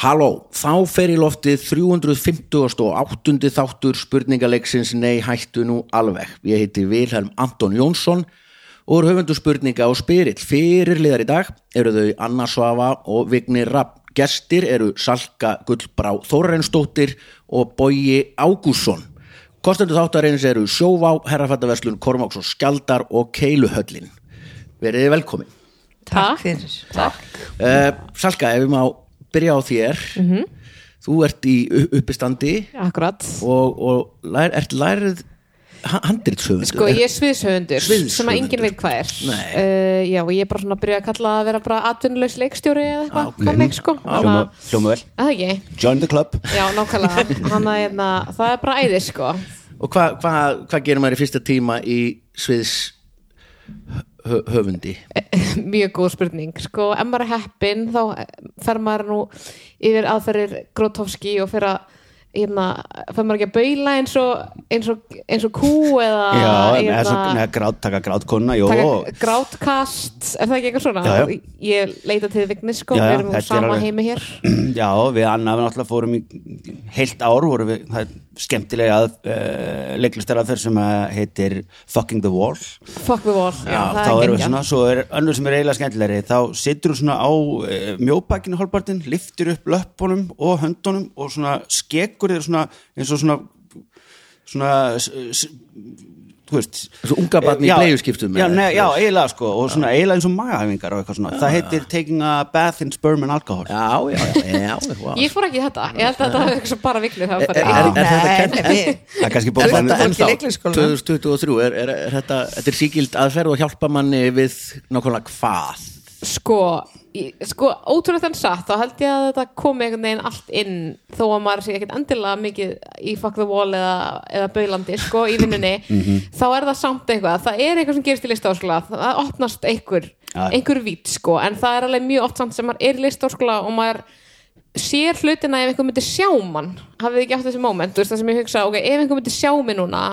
Halló, þá fer í loftið 358. þáttur spurningaleiksins Nei hættu nú alveg. Ég heiti Vilhelm Anton Jónsson og er höfundu spurninga á spyrill. Fyrirliðar í dag eru þau Anna Svafa og Vignir Rapp. Gestir eru Salka Gullbrá Þórreinsdóttir og Bogi Ágússon. Kostendur þáttarins eru Sjóvá, Herrafættaverslun, Kormáks og Skjaldar og Keiluhöllin. Verið þið velkomin. Takk fyrir Takk. Uh, Salka, ef við má byrja á þér. Þú ert í uppistandi. Akkurat. Og, og lær, ert lærið handritshöfundur Sko ég er sviðshöfundur sem að enginn veit hvað er. Uh, Já og ég er bara svona að byrja að kalla að vera bara atvinnulegs leikstjóri eða eitthvað Ah, ok. þannig sko. Þannig Hljóma, vel. Það ekki Join the club. Já nákvæmlega. Þannig að hérna, það er bara æði sko. Og hvað hva, hva gerir maður í fyrsta tíma í sviðs höfundi? Mjög góð spurning. Sko ef maður er heppin þá fer maður nú yfir aðferðir Grotowski og fer að hérna, fer maður ekki að baula eins og eins og, eins og kú eða Já, hérna, með svo, neða, grát, taka grátkonna grátkast er það ekki eitthvað svona? Já, já. ég leita til Vignis sko, Já, já, við erum er sama alveg- heimi hér já, við Anna við náttúrulega fórum í heilt ár vorum við, það er skemmtilega að uh, leiklistarað sem að heitir Fucking the Wall fuck the wall, já, það er geggjað. svona, svo er önnur sem er eiginlega skemmtilegri þá situr þú svona á uh, mjóbakinu hálfpartin, liftir upp löppunum og höndunum og svona skekur þér svona eins og svona svona þú veist Svo unga barn í Já, bleiuskiptum já, já, eiginlega sko og svona eiginlega eins og magahæfingar og eitthvað svona. Það heitir taking a bath in sperm and alcohol. Já, já, já, já, já. ég fór ekki þetta, ég held að þetta var eitthvað bara það Er, er, er, er þetta kennt? nei, við- það er kannski ennþá. leiklisskólanum? 2023 er, er, er þetta, þetta er síkild aðferð og hjálpa manni við nákvæmlega hvað sko, sko ótrúlega þann satt, þá held ég að þetta komi einhvern veginn allt inn þó að maður sé ekkert endilega mikið í fuck the wall eða, eða baulandi sko, í vinnunni, Mhm. þá er það samt eitthvað, það er eitthvað sem gerist í listáskóla það opnast einhver, Já. einhver vít sko, en það er alveg mjög oft samt sem maður er í listáskóla og maður sér hlutina ef einhver myndi sjá mann hafið ekki átt þessi moment, þú veist það sem ég hugsa ok, ef einhver myndi sjá mig núna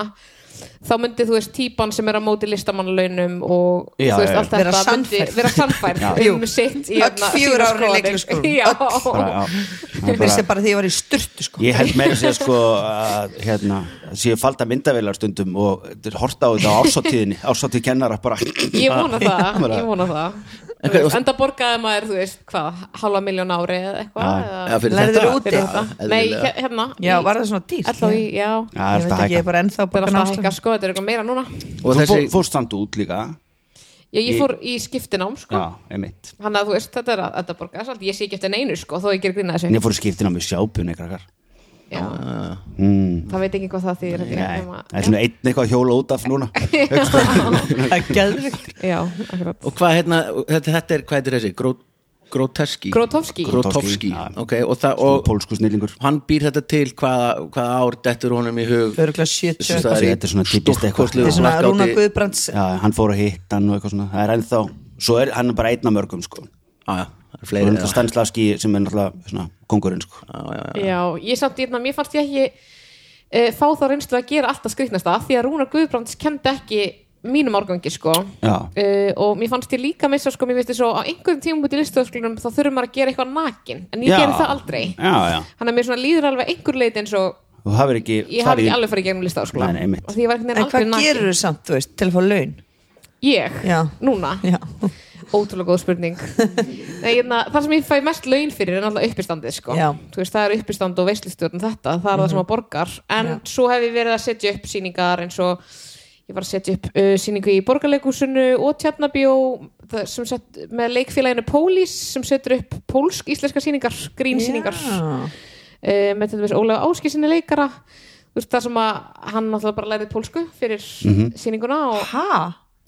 þá myndi þú veist típan sem er á móti listamannalaunum og Já, þú veist allt þetta Vera sannfærð. vera sannfærð um sitt í Öll hérna, fjögur sína ár í skoðanir. leiklisskólanum. Já. bara, því ég var í sturtu sko ég held meira að segja sko að hérna, séu falda myndavélar stundum og þetta er horta á þetta ársáttíðinni ársáttíð kennara bara ég vona það, ég vona það veist, enda borgaði maður, þú veist, hvað halva miljón ári eða eitthvað Lærðirðu þetta? úti? Nei, hérna Já, var það svona dýrt? Ellá í, já, Ég er veit ekki, ég er bara ennþá það sko, þetta er eitthvað meira núna. Og Þú þessi fó- fórst samt út líka? Já, ég fór í skiptinám, sko. Já, einmitt. Þannig að þú veist, þetta er að þetta borgaði samt Ég sé ekki eftir neinu, sko, þó ég ger grína þessu. Ég fór í skiptina með sjápunni krakkar. Já, mm. það veit ekki hvað það nema- það er svona einn eitthvað að hjóla út af núna. Það er akkurat. Og hvað hérna, þetta, þetta er, hvað er þessi? Gró, Gróteski Grotowski. Grótovski, Já. ok og, og hann býr þetta til hvaða, hvaða ár dettur honum í hug? Öruglega 70 Það er í Þetta er svona typist eitthvað. er Já, hann fór að hitta hann og eitthvað svona. Það er ennþá Svo er hann bara einn af mörgum sko. Já, já, það er Og fleiri hann er já. Stanislavski sem er náttúrulega svona kongurinn sko. Já, já, já. Já, ég samt, ég, mér fannst ég ekki uh, fá þá reynslu að gera alltaf skrýtnasta því að Rúnar Guðbrands kendi ekki mínum árgangi sko uh, og mér fannst ég líka missa sko, mér finnst þess að á einhverjum tímum út í listaskólanum þá þurfum maður að gera eitthvað nakin en ég Já. gerir það aldrei Já, já þannig að mér svona líður alveg einhver leit eins og ekki ég hafi ekki alveg farið í gegnum var einhvern En hvað gerur þú samt, þú veist, til að fá laun? Ég? Já. Núna? Já, Ótrúlega góð spurning Nei, hérna, Það sem ég fæ mest laun fyrir er náttúrulega uppistandið sko. Veist, það er uppistand og veislistjórn þetta, það er það sem að borgar en Já. svo hef ég verið að setja upp sýningar eins og ég var að setja upp uh, sýningu í borgarleikúsinu og tjarnabjó sem sett með leikfélaginu Pólís sem setur upp pólsk-íslenska sýningar grínsýningar Já. uh, með þetta veist Ólega Áskisinni leikara þú veist það sem að hann náttúrulega bara lærið pólsku fyrir sýninguna og Ha?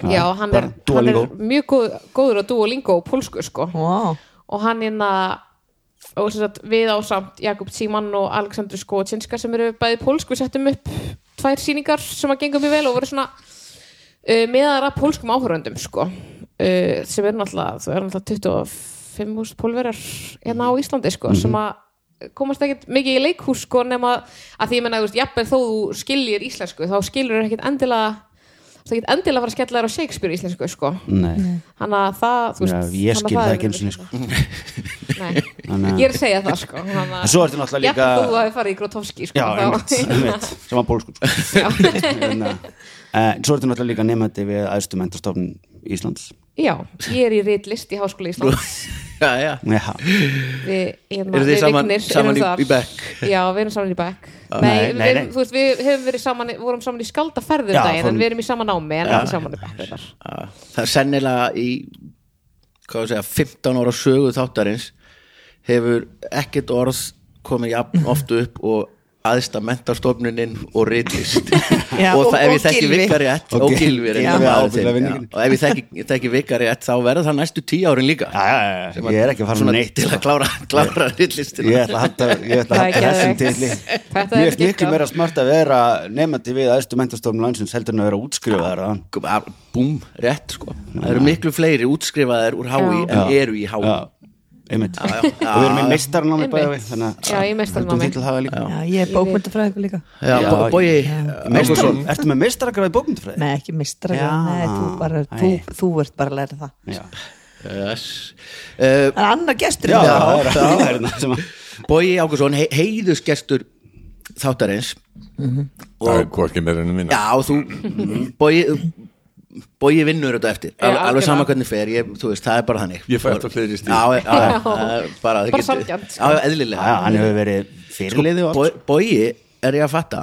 já, hann er, hann er mjög góð, góður að Duolingo og pólsku sko Wow. og hann hérna og sem sagt, við á samt Jakub Tímann og Aleksandru Skocinska sem eru bæði pólsk, við settum upp tvær sýningar sem að gengum mjög vel og voru svona uh, meðar að pólskum áhöröndum sko. uh, sem eru náttúrulega þú eru náttúrulega 25.000 pólverjar hérna á Íslandi sko, sem að komast ekkert mikið í leikhús sko, nema að því ég menna, þú veist, jafnvel þó þú skiljir íslensku, þá skilur þér ekkert endilega það ekkert endilega að fara að skella þér á Shakespeare íslensku sko. Nei, hann að það, þú veist Já, ég að skil það ekki sko. Nei, Þannig að- ég er að segja það sko hann að- En svo ertu náttúrulega líka- Jafnvel þú hafi farið í Grotowski sko, sem var pólskum sko. Svo ertu náttúrulega líka nefndi við æðstu mentastofn Íslands. Já, ég er í ritlist í Háskóla Íslands. Já, já. Já, Við, hérna, Eruð þið við saman- Vignir saman erum í- í bekk? Já, við erum saman í bekk. Nei, Nei, við, nei, erum- nei. Þú veist, við hefum verið saman vorum saman í skaldaferðum Já, daginn fórum- en við erum í sama námi en ekki saman í bekk reyndar. Já, það er sennilega í hvað að segja, 15 ára sögu þáttarins hefur ekkert orð komið jafn oft upp og aðsta mentarstofnunin og ritlist. Já, og, og- ef ég þekki Gylfi. vika rétt Og og Gylfi, gilvi Gylfi var ábyggilega vinningin. og ef ég þekki, þekki vika rétt þá verður það næstu tíu árin líka. Já, já, já, ég er ekki að fara neitt til að klára, klára ritlistina Ég ætla að halda, ég ætla að Það halda þessum til Þetta er Mér er miklu meira smart að vera nefndi við æðstu mentastofn landsins heldur en að vera útskrifaðar að búm, rétt sko. Það eru miklu fleiri útskrifaðir úr Já. en eru í Já, einmitt. Já. Og við erum í meistarnámi bæði við þannig að Já, í meistaranámi. Þú til það líka. Já, ég er bókmyndafræðingur líka. Já, Já, Ertu með meistaragráði bókmyndafræði? Nei, ekki mistra Já. Nei, þú, þú, þú ert bara að læra það. Já, yes. uh, Það er annar gestur já, hérna. hérna sem að Bogi Ágúrsson, he heiðusgestur þáttarins. Það er hvorki meira en að Bogi vinnur þetta eftir. Al, alveg algjörlega. sama hvernig fer, ég, þú veist, það er bara þannig. Ég fæ alltaf fleiri stíl bara, sanngjarnt, sko. Hann hefur verið fyrirliði og allt Bogi, er ég að fatta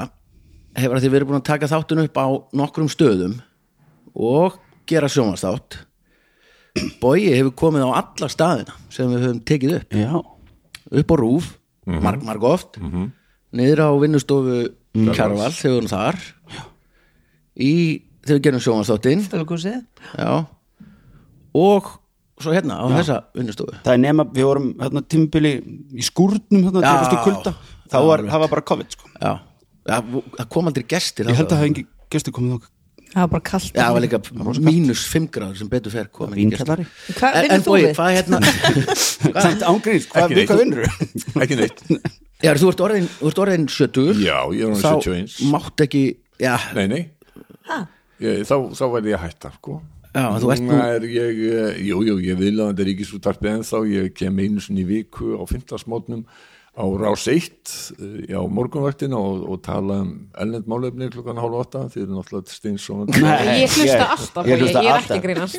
hefur að því verið búin að taka þáttun upp á nokkrum stöðum og gera sjónvarsþátt Bogi hefur komið á alla staðina sem við höfum tekið upp. Já, upp á rúf, marg, marg oft. Niður á vinnustofu Kjarval, þegar við erum þar. Í, þegar við gerum já. Og svo hérna á þessa vinnustofu. Það er nema við vorum hérna tímbili í skúrnum hérna Já. þá var, það var bara COVID sko. Já, já það kom aldrei gestir Ég held að það það hefði engi gestur komið okkur Það var bara kallt Já, það var líka mínus 5 gráður sem betur fer gestir. Hvað En, vinnur þú við? hvað hérna Samt ángríns, hvað vinnur Ekki neitt. Já, þú ert orðin, þú ert orðin 70 Já, ég er orðinn Þá 71. mátt ekki Já, Nei, nei ég, Þá, þá verði ég að hætta sko. Já, þú ert Núna nú- er ég, eh, jú, jú, ég vil að þetta er ríkisútarpið en þá ég kem einu sinni í viku á fimmtasmótnum á rás 1 á morgunvaktina og, og tala um ellend málefni klukkan hálf 8 þeir eru náttúrulega steinsóðan Ég hlusta alltaf, ég, ég- er ekki að grínast.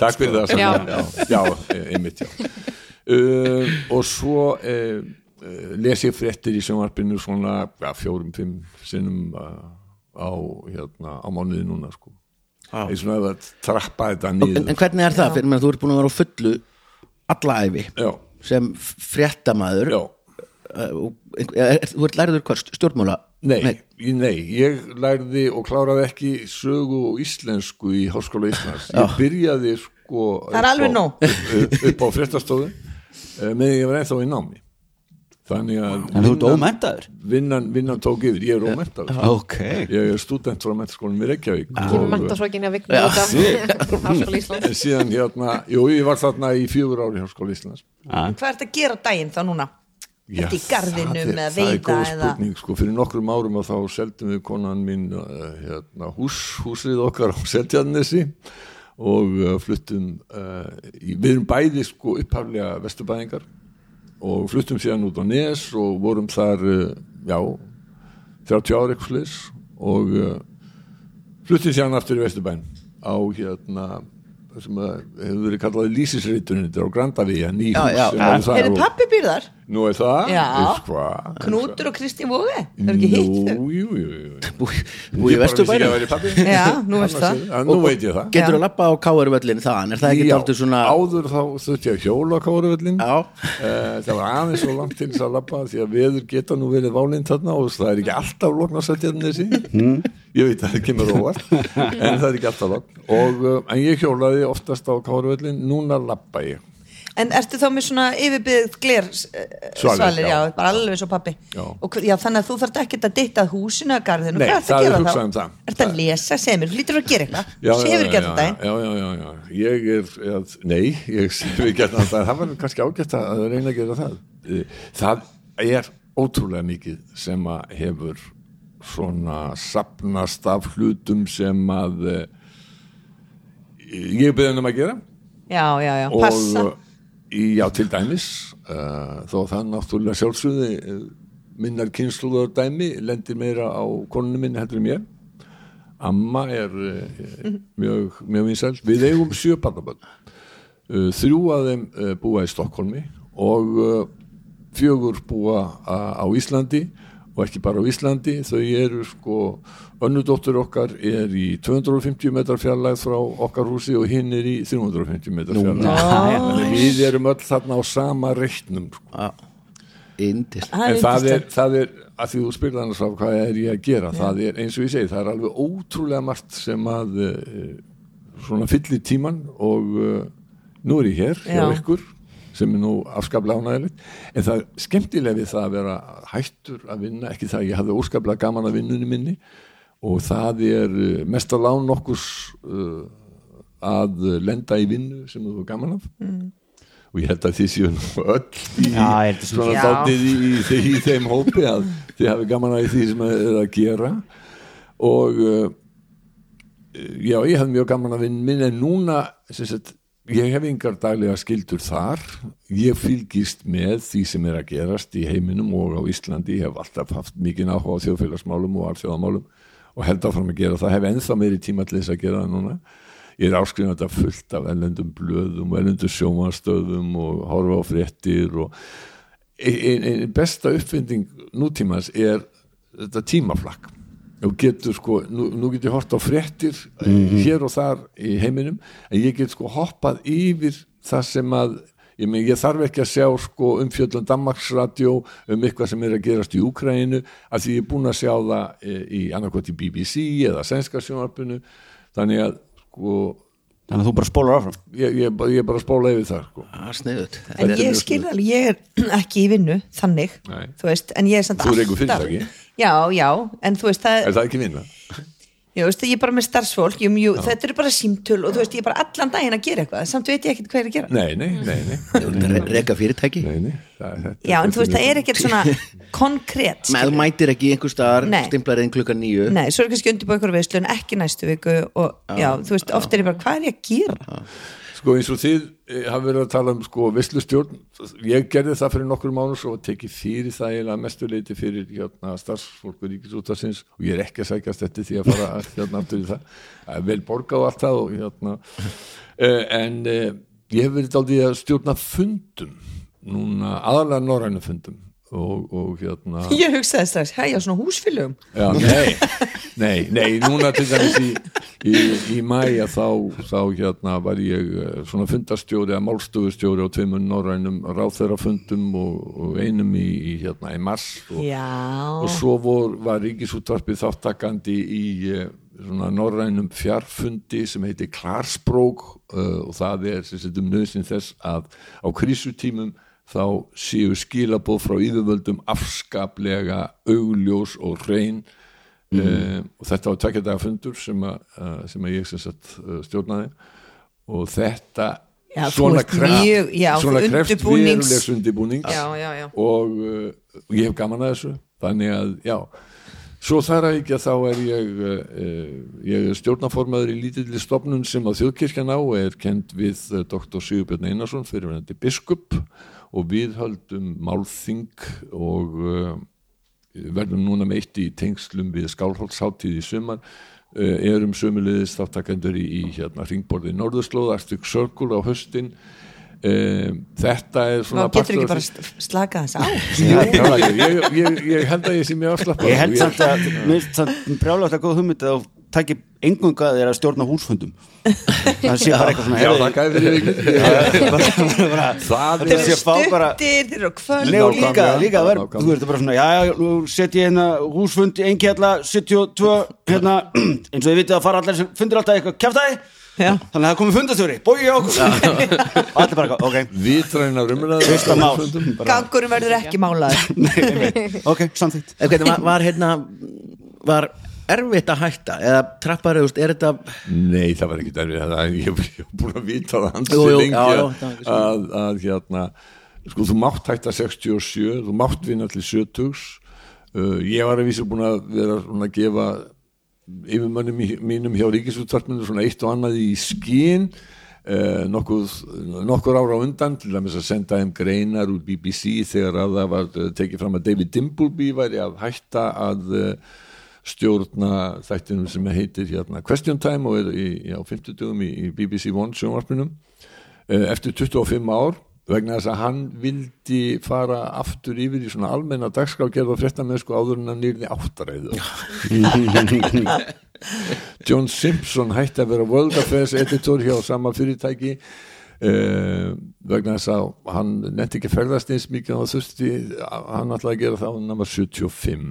Takk fyrir það Já. já, já, já, einmitt já. Uh, og svo uh, les ég fréttir í sjónvarpinu svona ja, fjórum, fimm sinnum uh, á, hérna, á mánuði núna sko. Já. ég svona að trappa þetta en, niður en hvernig er það? Fyrir með að þú ert búin að vera á fullu alla æfi já, sem fréttamaður já uh, og er, er, Þú ert lærður hvað stjórnmála? Nei, nei. nei, ég lærði og kláraði ekki sögu og íslensku í Háskóla Íslands ég byrjaði sko Það er upp alveg á- upp, upp á fréttastofu meðan ég var ennþá í námi þannig að En þú ert ómenntaður? vinnan, vinnan tók yfir, ég er ómentaður Ok. Ég er stúdent frá mentaskólanum í Reykjavík. Kemur og menta svo ekki inn í að vigna líka Háskóla Íslands. En síðan hérna, jú, ég var þarna í fjögur ári í Háskóla Íslands. Hvað ert að gera daginn þá núna? Já, Ertu í garðinum það er- eða það er góð spurning, sko, fyrir nokkrum árum og þá seldum við konan mín uh, hérna, hús, húsið okkar á Seltjarnesi og uh, fluttum uh, í, við erum bæði sko upphaflega vesturbæðingar og fluttum síðan út á Nes og vorum þar uh, já 30 ára eitthvað slis og uh, fluttum síðan aftur í vesturbæn á hérna það sem hefur verið kallað lýsisreiturinn þetta er á Grandavíja, ný Já, hús já, sem já. eru þar Er þið pappi býrðar? Nú er það? Já. Hvað? Knútur og Kristín Vóge? Það er ekki hitt þau? Jú, jú, jú, jú. Búi Ég í bara vissi ekki vesturbænum að væri pabbi. Já, nú veist það. er- að Nú veit ég það Getur að lappa á káarvöllin þaðan Er það ekki dálítið svona Áður þá þurfti ég að hjóla káruvöllin Já. Það var aðeins svo langt til þess að lappa því að veður geta nú verið válind þarna og það er ekki alltaf lokn að setja þarna þessi Ég veit að það kemur óvart en það er ekki alltaf lokn og uh, en ég hjólaði oftast á káruvöllin núna lappa ég En ertu þá með svona yfirbyggð gler svalir, Svalir, já, já. bara alveg svo pappi Já. og já, þannig að þú þarft ekki að ditta að húsinu að garðinu, Nei, hvað það að er gera þá? um það. Ertu að lesa, segir mér, hlýtur að gera eitthvað. Sefur já, ekki alltaf já, já, já, já, já, ég er, já, nei, ég ekki alltaf daginn, það var kannski ágætt að reyna að gera það. Eh, Það er ótrúlega mikið sem að hefur svona sapnast af hlutum sem að eh, ég beðin um að gera. Já, já, já, passa og í- já, til dæmis uh, þó það náttúrulega sjálfsögði uh, minnar kynsluðar dæmi lendir meira á konunni minni heldur en mér. Amma er uh, mjög, mjög vinsæl. Við eigum sjö barnaböld þrjú að þeim búa í Stokkólmi og fjögur búa á Íslandi og ekki bara á Íslandi þau eru sko önnudóttur okkar er í 250 metrar fjarlægð frá okkar húsi og hinn er í 350 metrar að við erum öll þarna á sama reitnum sko. En það er, það er að því þú spyrir annars á hvað er ég að gera það er eins og ég segi, það er alveg ótrúlega margt sem að uh, svona fyllir tíman og uh, nú er ég hér hjá Já. ykkur sem er nú afskaplega ánægilegt en það er skemmtilega við það að vera hættur að vinna, ekki það að ég hafði óskaplega gaman að vinnunni minni og það er uh, mesta lán nokkurs uh, að lenda í vinnu sem þú er gaman af Mm. og ég held að þið séu nú öll í, Já, að svona Já. dálítið í, í, í, í þeim hópi að þið hafi gaman að því sem þið er að gera og uh, já, ég hef mjög gaman að vinna minn en núna sem sagt, ég hef yngar daglega skildur þar. Ég fylgist með því sem er að gerast í heiminum og á Íslandi. Ég hef alltaf haft mikið áhuga á þjóðfélagsmálum og alþjóðamálum og held áfram að gera það. Hef ennþá meiri tíma til þess að gera það núna. Ég er áskrifin þetta fullt af ellendum blöðum ellendum sjómanstöðum og horfa á fréttir og ein, ein besta uppfinding nútímans er þetta tímaflakk og getur sko, nú, nú getur ég hort á fréttir hér og þar í heiminum en ég get sko hoppað yfir það sem að ég, men, ég þarf ekki að sjá sko umfjöldum Danmarksradio um eitthvað sem er að gerast í Úkraínu að því ég er búin að sjá það eh, í annarkvæmt í BBC eða sænska sjónvarpinu. Þannig að sko Þannig að þú bara spólar áfram? ég, ég, bara- ég bara spóla yfir það sko. Er sniðut En ég skil alveg, ég er ekki í vinnu þannig, Nei. þú veist, en ég er samt Þú rekur alltaf- fyrirtæki. Já, já, en þú veist, það, er það ekki vinna? ég veist, ég er bara með starfsfólk jú, jú, þetta eru bara símtöl og þú veist, ég er bara allan daginn að gera eitthvað, samt veit ég ekkert hvað ég er að gera Nei, nei, nei, nei, Re Reka fyrirtæki nei, nei. Það, þetta, Já, en þú veist, það er ekkert svona konkrétt Með þú mætir ekki einhver Nei. Stimplar einn klukkan nýju Nei, svo er kannski undirbúið ykkur veislun, ekki næstu viku og já, þú veist, oft er ég bara, hvað er ég að gera? Sko eins og þið eh, hafa verið að tala um sko veslustjórn ég gerði það fyrir nokkur mánu svo tekið fyrir það eiginlega mestu leiti fyrir hérna, starfsfólkur ríkisútasins og ég er ekki að sækjast eftir því að fara hérna aftur í það. Það er vel borgað og allt það og hérna uh, en uh, ég hef verið aldrei að stjórna fundum núna aðalega norrænu fundum og, og hérna Ég hugsaði strax, hæja, svona húsfylgum Já, nei, nei, nei, núna til dæmis í, í, í mæja þá, þá hérna var ég eh, svona fundarstjóri að málstofustjóri á tveimur norrænum ráþeirafundum og, og einum í, í hérna í mars og, og svo vor, var ríkisútvarpið þáttakandi í eh, svona norrænum fjarfundi sem heitir Klarsbrók uh, og það er sem sagt um nöðsinn þess að á krísutímum þá séu skilabóð frá yfirvöldum afskaplega augljós og reyn mm. og þetta var tvekja daga fundur sem sem að ég sem sagt uh, stjórnaði. Og þetta Já, svona, kreft verulegs já og uh, ég hef gaman að þessu. Þannig að já. Svo þar að ekki að þá er ég ég er stjórnaformaður í lítilli stofnun sem á þjóðkirkjan á er kent við Dr. Sigurbjörn Einarsson fyrirvenandi biskup og við höldum málþing og uh, verðum núna með eitt í tengslum við skálholtsháttíð í sumar. Uh, erum sömulegðis þáttakendur í, í hérna ringborði Norðurslóð, Arctic Circle á höstin uh, þetta er Ná, svona getur ekki bara slakað þess á? Já, ég, ég, ég, ég held að ég sé mjög afslappað. Ég held samt að, mér finnst samt brjálægt að góð hugmynd að takir engunga þér að stjórna húsfundum. Það sé bara eitthvað svona Já, það gæði fyrir Það Þeir er sé fá bara Stuttir, þeir eru kvöld Nei, og líka, líka ver, nákvæmlega. þú veist bara svona, já, já, nú set ég hérna húsfund, einkjalla, 72, hérna, eins og þið vitið að fara allir sem fundir alltaf eitthvað kjaftaði? Já. þannig að það komið fundastjóri, bói okkur. Og allir bara, ok, fyrsta mál. bara, Gangurinn verður ekki málaður. Ok, samþýtt var hérna var erfitt að hætta? Eða trappar, er þetta Nei, það var derfið það, ég hef búin að vita það hans Jú, jú, já, já, að, að, hérna sko, þú mátt hætta 67 þú mátt vinna til 70 uh, ég var að vísa búin að vera að gefa yfirmönnum mínum hjá ríkisútvarpinu svona eitt og annað í skín uh, nokkuð, nokkur ára undan til að senda þeim greinar úr BBC þegar að það var uh, tekið fram að David Dimbleby væri að hætta að uh, stjórna þættinum sem heitir hérna Question Time og er í, á 50 dögum í, í BBC One sjónvarpinum eh, eftir 25 ár vegna þess að hann vildi fara aftur yfir í svona almenna dagskrafgerð og frétta með sko áður en hann nýrði áttaræðu John Simpson hætti að vera World Affairs editor hjá sama fyrirtæki. Uh, vegna þess að hann nefndi ekki að ferðast eins mikið og þurfti, hann ætlaði að gera það hann var 75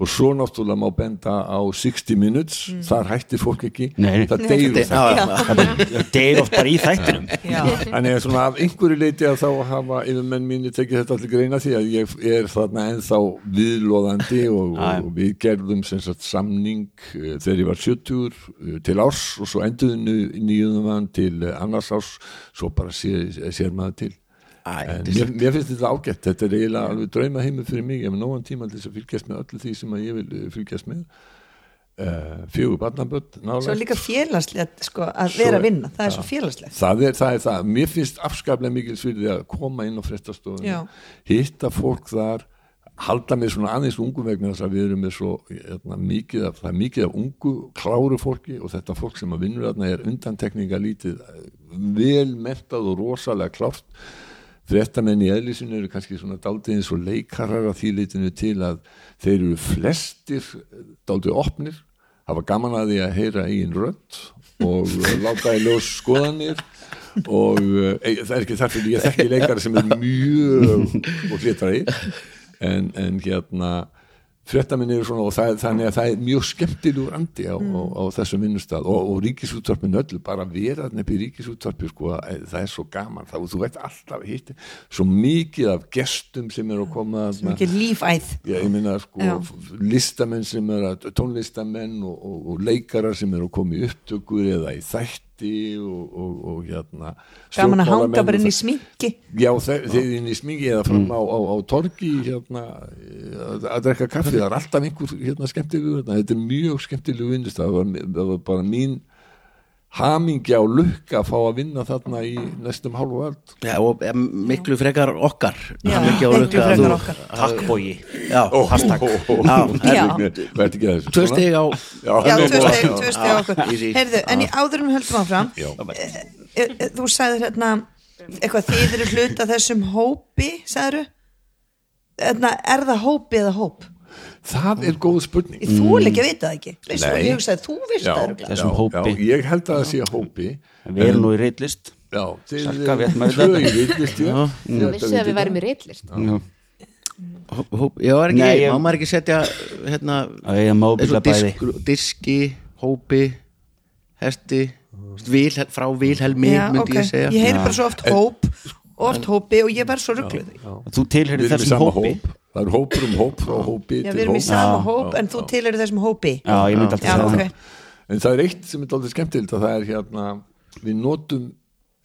og svo náttúrulega má benda á 60 minutes, þar hættir fólk ekki. Nei. það deyru það deyr oft bara í þættinum. Já, Þannig að svona af einhverju leiti að þá hafa yfirmenn mínir tekið þetta allir greina því að ég er þarna ennþá viðlóðandi og, já. og við gerðum sem sagt samning uh, þegar ég var 70 uh, til árs og svo enduðum nýjum hann til uh, annars árs. Svo bara sér, sér maður til. Æ, en mér, mér finnst þetta ágætt. Þetta er eiginlega alveg drauma heimur fyrir mig. Ég hef nógan tíma til þess að fylgjast með öllu því sem ég vil uh, fylgjast með. Uh, fjögur barnaböld svo líka félagslegt sko, að vera að vinna, það er svo félagslegt. Það er, það er það, mér finnst afskaplega mikil svirði að koma inn á fréttastofun Já. hitta fólk þar halda mig svona aðeins ungu vegna þess að við erum með svo hérna, mikið af, mikið af ungu kláru fólki og þetta fólk sem að vinnur þarna er undantekninga lítið vel mentað og rosalega klárt. Fréttamenn í eðlisinu eru kannski svona daldið eins og leikarar að því litinu til að þeir eru flestir daldið opnir hafa gaman að því að heyra eigin rödd og láta í ljós skoðanir og e, það er ekki þar fyrir ég þekki leikara sem er mjög og hlutari en, en hérna fréttamenn eru svona og það, þannig að það er mjög skemmtilegur andi á, á, á þessum vinnustad og, og ríkisútvarpin öllu bara vera nefnir ríkisútvarpi sko, að það er svo gaman, það, þú veit alltaf hitt, svo mikið af gestum sem eru að koma þarna. ekki lífæð Já, ég meina sko Já. listamenn sem er að tónlistamenn og, og, og leikarar sem eru að koma í upptökur eða í þætti og, og, og hérna gaman að hanga bara inn í sminki. Já, þe- þeir inn í smingi eða fram á, á, á torgi hérna, að, að drekka kaffi. Það er alltaf einhver hérna, skemmtilegu hérna. þetta er mjög skemmtilegu vinnust það var bara mín hamingja og lukka að fá að vinna þarna í næstum hálfu öll Já, og em, miklu frekar okkar. Já, miklu lukka að frekar þú- okkar. takk bói Já, hashtag. er ekki að þessu? tvö stig á já, tvö steg, steg okkur. Easy. heyrðu, en í áðurum höldum áfram Já. e, e, þú sagðir hérna eitthvað þið eru hluta þessum hópi sagður hérna, er það hópi eða hóp Það er góð spurning. Þú vil ekki að vita það ekki. Veist, Nei. ég hugsaði, þú veist Já, það. Þessum já, hópi. já, Ég held að það sé hópi. Við erum nú í reitlist. Já, Salka, við að tvö í viðlist Þú vissi að við værum í reitlist. Hóp, Já, er ekki, Nei, ég- má maður ekki setja hérna, disk, diski hópi, hesti vil, frá Vilhelmi Já, myndi ok. ég segja. Ég heyri bara svo oft hóp oft hópi og ég verð svo ruggluð þú tilherir í þessum hópi? hóp. Það er hópur um hóp frá hópi já, við erum í hóp. sama Já. hóp en þú tilheyrir þessum hópi. Já, ég myndi alltaf það. En það er eitt sem er aldrei skemmtilegt að það er hérna við notum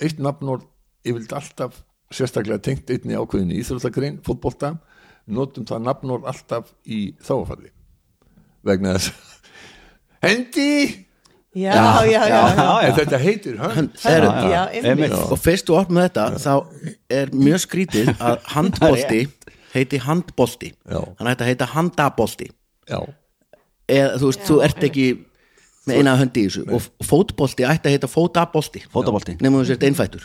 eitt nafnord yfirleitt alltaf sérstaklega tengt einni ákveðinni íþróttagrein, fótbolta notum það nafnord alltaf í þáfalli vegna þess hendi já, já, já, þetta heitir hönd er, og fyrst þú opnum þetta þá er mjög skrítið að handbolti heiti hann ætti að heita handabolti. Já, eða þú veist, þú ert ekki með eina höndi í þessu. Og fótbolti ætti að heita fótabolti. Fótabolti. nefnum þú sért einfættur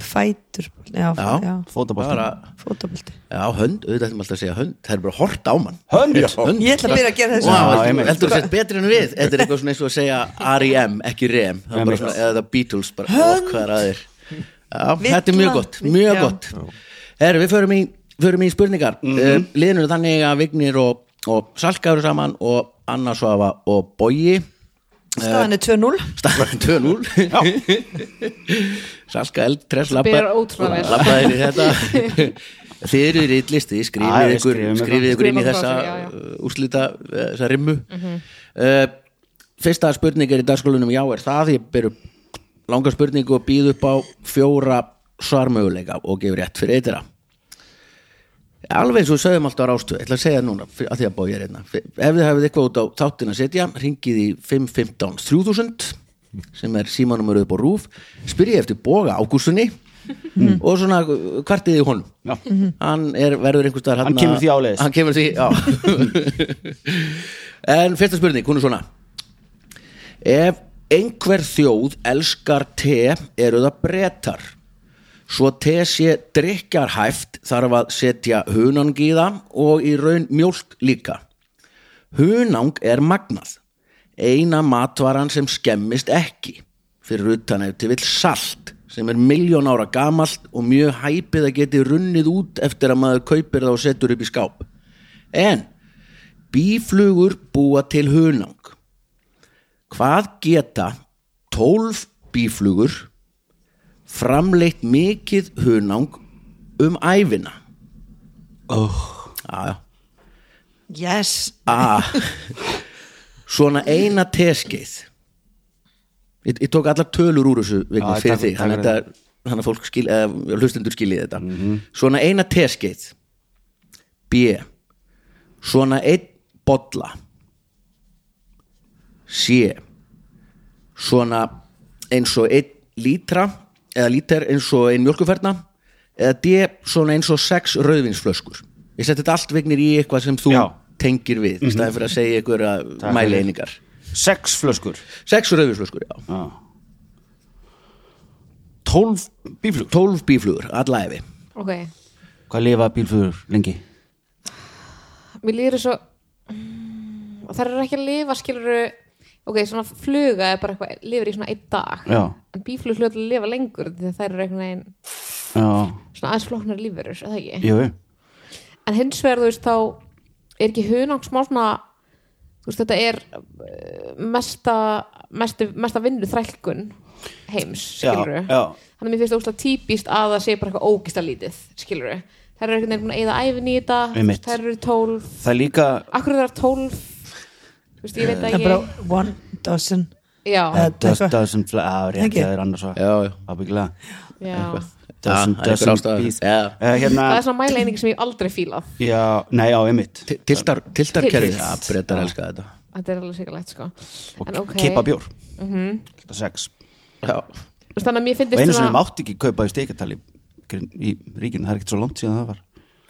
fætur já, já, já. Fótabolti. bara, fótabolti. Já, hönd, auðvitað ættum alltaf að segja hönd. Það er bara hort á mann. Hönd hönd. Ég ætla að byrja að gera þessu. Vá, heldur- einmitt. heldur þú sett betri en við? Þetta er eitthvað svona eins og að segja R.E.M. ekki REM það er bara svona, eða það Beatles bara, ó, hvað er að þér? Já, þetta er mjög Villa. gott, mjög Já. gott. Herru, við förum í, förum í spurningar. Mm -hmm. liðnur þannig að Vignir og, og Salka eru saman og Anna Svafa og Bogi staðan er 2-0 staðan 2-0 Salka Eldress Spyr ótrúlega vel. labbaði inn í þetta. Þið eru í rittlisti, Já, skrifið ykkur skrifið ykkur inn í þessa uh, úrslita uh, þessa rimmu. Uh, fyrsta spurning er í dagskólanum já er það, ég ber upp langa spurningu og býð upp á fjóra svarmöguleika og gefur rétt fyrir eitthvað alveg eins og við sögum alltaf á rástöð ég ætla að segja núna, að því að bója hérna. Ef þið hafið eitthvað út á þáttin að setja ringið í 515 3000 sem er símanumur upp á rúf spyrjið eftir Boga Ágússunni og svona kvartið í honum. Já. hann er, verður einhvers staðar Hann þarna- kemur því áleiðis. hann kemur því, já. En fyrsta spurning, hún er svona. Ef einhver þjóð elskar te eru það bretar svo te sé drikjarhæft þarf að setja hunang í það og í raun mjólk líka. Hunang er magnað. Eina matvaran sem skemmist ekki. Fyrir utan ef til vill salt sem er miljón ára gamalt og mjög hæpið að geti runnið út eftir að maður kaupir það og setur upp í skáp. En bíflugur búa til hunang. Hvað geta 12 bíflugur framleitt mikið hunang um æfina oh. já yes, A. Svona eina teskeið. Ég, ég tók allar tölur úr þessu Vigni, Já, fyrir takk þannig að fyrir þetta- þannig að fólk skil, eða, hlustendur skiljið þetta. Svona eina teskeið. B. Svona einn bolla. C. Svona eins og einn lítra eða lítar eins og einn mjölkuferna eða D svona eins og sex rauðvinsflöskur. Ég seti þetta allt vegnir í eitthvað sem þú Já. tengir við í staðið fyrir að segja ykkur að Takk mæli einingar. Sex flöskur? Sex rauðvinsflöskur, já. Já. Tólf bíflugur? 12 bíflugur, alla efi ok, Hvað lifa bílflugur lengi? mér líður svo mm, það er ekki að lifa skilur ok, svona fluga er bara eitthvað lifir í svona einn dag. Já, en bíflug hlut að lifa lengur að þær eru einhvern veginn svona aðeins flóknar lífurur, er það ekki? Jú en hins vegar þú veist þá er ekki hunang smá svona þú veist þetta er uh, mesta mesta, mesta vinnu þrælkun heims, Já, skilur já. þannig að mér finnst óslega típist að það sé bara eitthvað ógista lítið, skilur þær eru einhvern veginn að eyða æfin í þetta þær eru tólf, Það er líka akkur er það tólf veist, ég veit það að ég bara one dozen. Já, Eða Does, eitthvað. doesn't fly á, rétt Ekki? það er annars svo já, já. Ábyggilega. Já. Það er einhver doesn't ástæða. bees Já. uh, Hérna, það er svona mæleining sem ég hef aldrei fílað. Já, nei, já, einmitt. Til- tiltar, tiltarkerfið, Tilt. já, breytar elska þetta. Þetta er alveg sikarlegt sko. En ok, Kippa bjór Alltaf sex. Já, Þú veist, þannig að mér Og finnst einu sem mátti ekki kaupa í steikatali í ríkinu, það er ekkert svo langt síðan það var?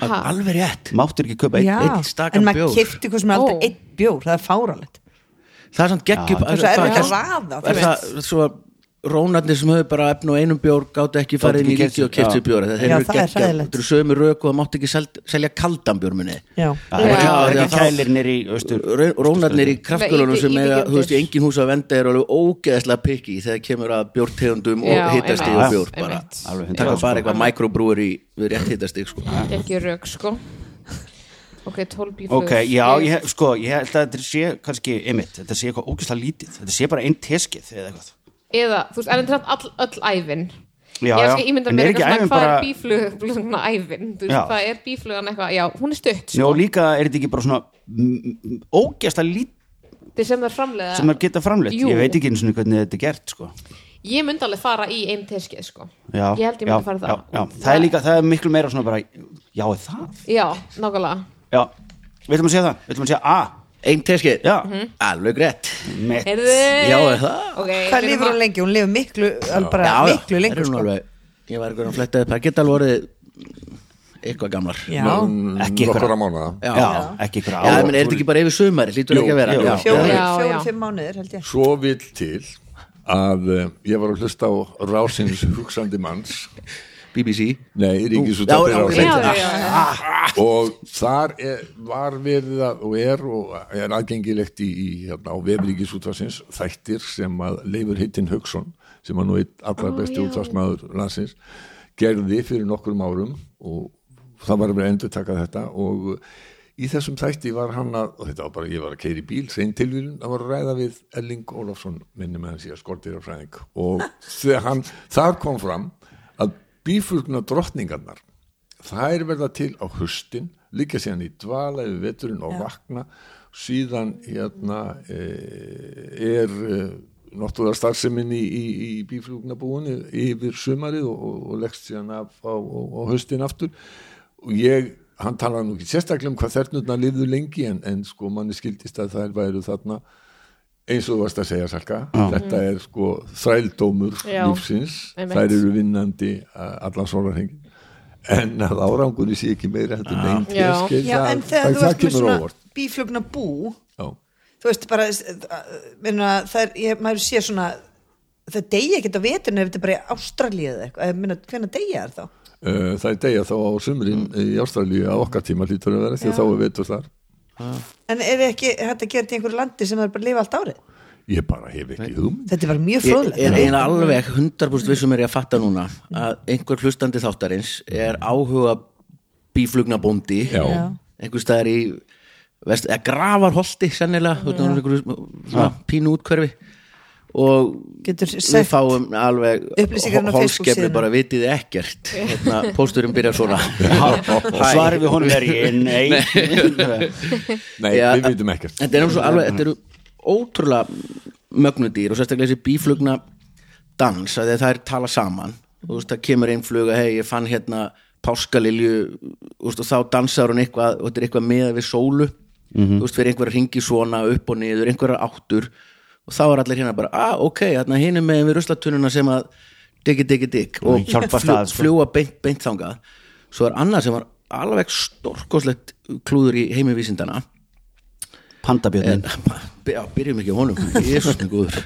Alveg rétt. Máttir ekki kaupa einn Já, einn stakan en maður bjór. kifti hvað sem er aldrei Ó. einn bjór, það er fáralegt það er samt geggjum það er erfitt að raða, er það rónarnir sem höfðu bara efn og einum bjór gátt ekki farið inn í ríki og já. bjór eru það er geggja, þetta eru sömu rök og það mátti ekki sel, selja kaldan bjór minni já, Það er ekki, Já, það er já, ekki þá- kælir nýri austur rónarnir í kraftgölunum sem þú veist, í engin hús að venda er alveg ógeðslega pikki þegar kemur að bjórtegundum og einmitt. og bjór bara. það 100 var sko. bara eitthvað microbrúur í við rétt hitastig sko. ekki rauk sko. Ok, 12 bíflugur Ok, já, ég, sko, ég held að þetta sé kannski, einmitt, þetta sé eitthvað ógeðslega lítið. Þetta sé bara einn teskið eða eitthvað eða, þú veist, þetta er samt all, öll ævin? Já, ég já, ímynda mér eitthvað svona hvað bara er bíflug svona ævin, þú veist, Já. hvað er bíflugan eitthvað já, hún er stutt, sko, og líka er þetta ekki bara svona mm, ógeðslega lítið þetta sem það framleiða sem er geta framleitt. Jú. Ég veit ekki eins og hvernig þetta er gert, sko. Ég myndi alveg fara í einn teskið, sko. Já, ég held ég myndi fara það já, já. Það er líka, það er miklu meira svona bara Já, er það? já, nákvæmlega. Já, við ætlum að segja það, við ætlum að segja A ein teskið, Já, alveg rétt. Mitt. Heyrðu. Já, er það? okay, hvað lifur hún lengi, hún lifur miklu alveg bara já, miklu það lengur er nú sko. alveg. Ég var eitthvað að fletta upp, það geta alveg orðið eitthvað gamlar. Já, Ekki ykkur- nokkura mánuða já, ekki ykkur Já, menn, er þetta ekki bara yfir sumari, lítur Jú, ekki að vera. jú. Fjóri, Já, já. fjóri, fimm mánuðir held ég. Svo vill til að uh, ég var að hlusta á rásins hugsandi manns BBC nei, Ríkisútvarpið já, já, og þar er, var verið að, og er og er aðgengilegt í, í hérna, á vefríkisútvarsins þættir sem að Leifur Hittin Hauksson sem að nú eitt allar Ó, besti já. útvarsmaður landsins gerði fyrir nokkrum árum og það var að endur taka þetta. Og í þessum þætti var hann að og þetta var bara, ég var að keira í bíl sein tilvílun, það var að ræða við Elling Ólafsson minni með hans í að skortir af fræðing og þegar hann, þar kom fram að bíflugna drottningarnar. Þær verða til á hustin líka síðan í dvala yfir veturinn og vakna. Síðan hérna e, er e, náttúrulega starfsemin í, í, í bíflugnabúinu yfir sumarið og, og, og leggst síðan af á, á, á hustin aftur. Og ég, hann talaði nú ekki sérstaklega um hvað þernurna lifðu lengi en, en sko manni skildist að þær væru þarna eins og þú varst að segja Salka þetta er sko þrældómur Já, lífsins, einmitt. þær eru vinnandi allan sólarhengin en að árangunni sé ekki meira heldur Já. teskeið, Já, það, en þegar það, þú það ert með kemur svona óvart. bíflugna bú Já. þú veist bara minna, það er, ég, maður sé svona það deyja ekkert á veturinn ef þetta er bara í Ástralíu eða eitthvað, hvernig deyja er þá? Uh, það er degja þá á sumrin í Ástralíu á okkar tíma lítur að vera því að þá er vetur þar en er ekki hægt að gera þetta í einhverju landi sem það er bara að lifa allt árið? Ég bara hef ekki hugmynd. Þetta var mjög Ég fróðlegt. er eiginlega alveg 100% vissum er ég að fatta núna að einhver hlustandi þáttarins er áhuga bíflugnabóndi einhver staðar í vest, eða gravarholti sennilega einhver, svona pínu útkverfi og Getur við fáum alveg holskefni bara vitið ekkert? Hérna, pósturinn byrjar svona. Og svarið við honum er ég nei, nei, Já, við veitum ekkert. Þetta er, svo alveg, þetta eru ótrúlega mögnudýr og sérstaklega þessi bíflugna dans að það er tala saman. Þú veist það kemur einn fluga hei ég fann hérna páskalilju og þá dansar hún eitthvað og þetta er eitthvað með við sólu. Þú veist fyrir einhverja ringi svona upp og niður einhverja áttur og þá er allir hérna bara ah ok, hérna hinn er með við ruslatununa sem að diggi diggi digg og að, sko. fljúa beint, beint þangað. Svo er annað sem var alveg stórkoslegt klúður í heimivísindana pandabjörnin Já, byrjum ekki á honum. Jésús minn góður.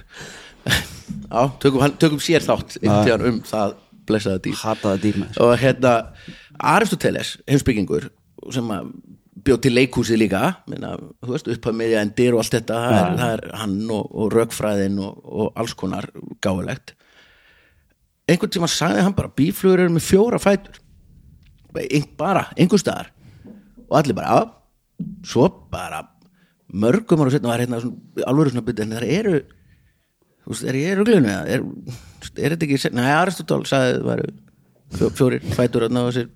Já, tökum, tökum sér þátt einhvern um það blessaða dýr. Hataða dýr með og hérna Aristoteles, heimsbyggingur sem að bjóð til leikhúsið líka. Minna, þú veist, upphaf miðja endir og allt þetta það er, það er hann og, og rökfræðin og, og alls konar gáulegt einhvern tíma sagði hann bara bíflugur eru með fjóra fætur. Bara, einhver staðar. Og allir bara, já. Svo bara mörgum ára setna var hérna alveg svona byrja en það eru þú veist, er ég er ruglinu eða er, er þetta ekki, nei Aristotál sagði það fjó, fjórir fætur og þessir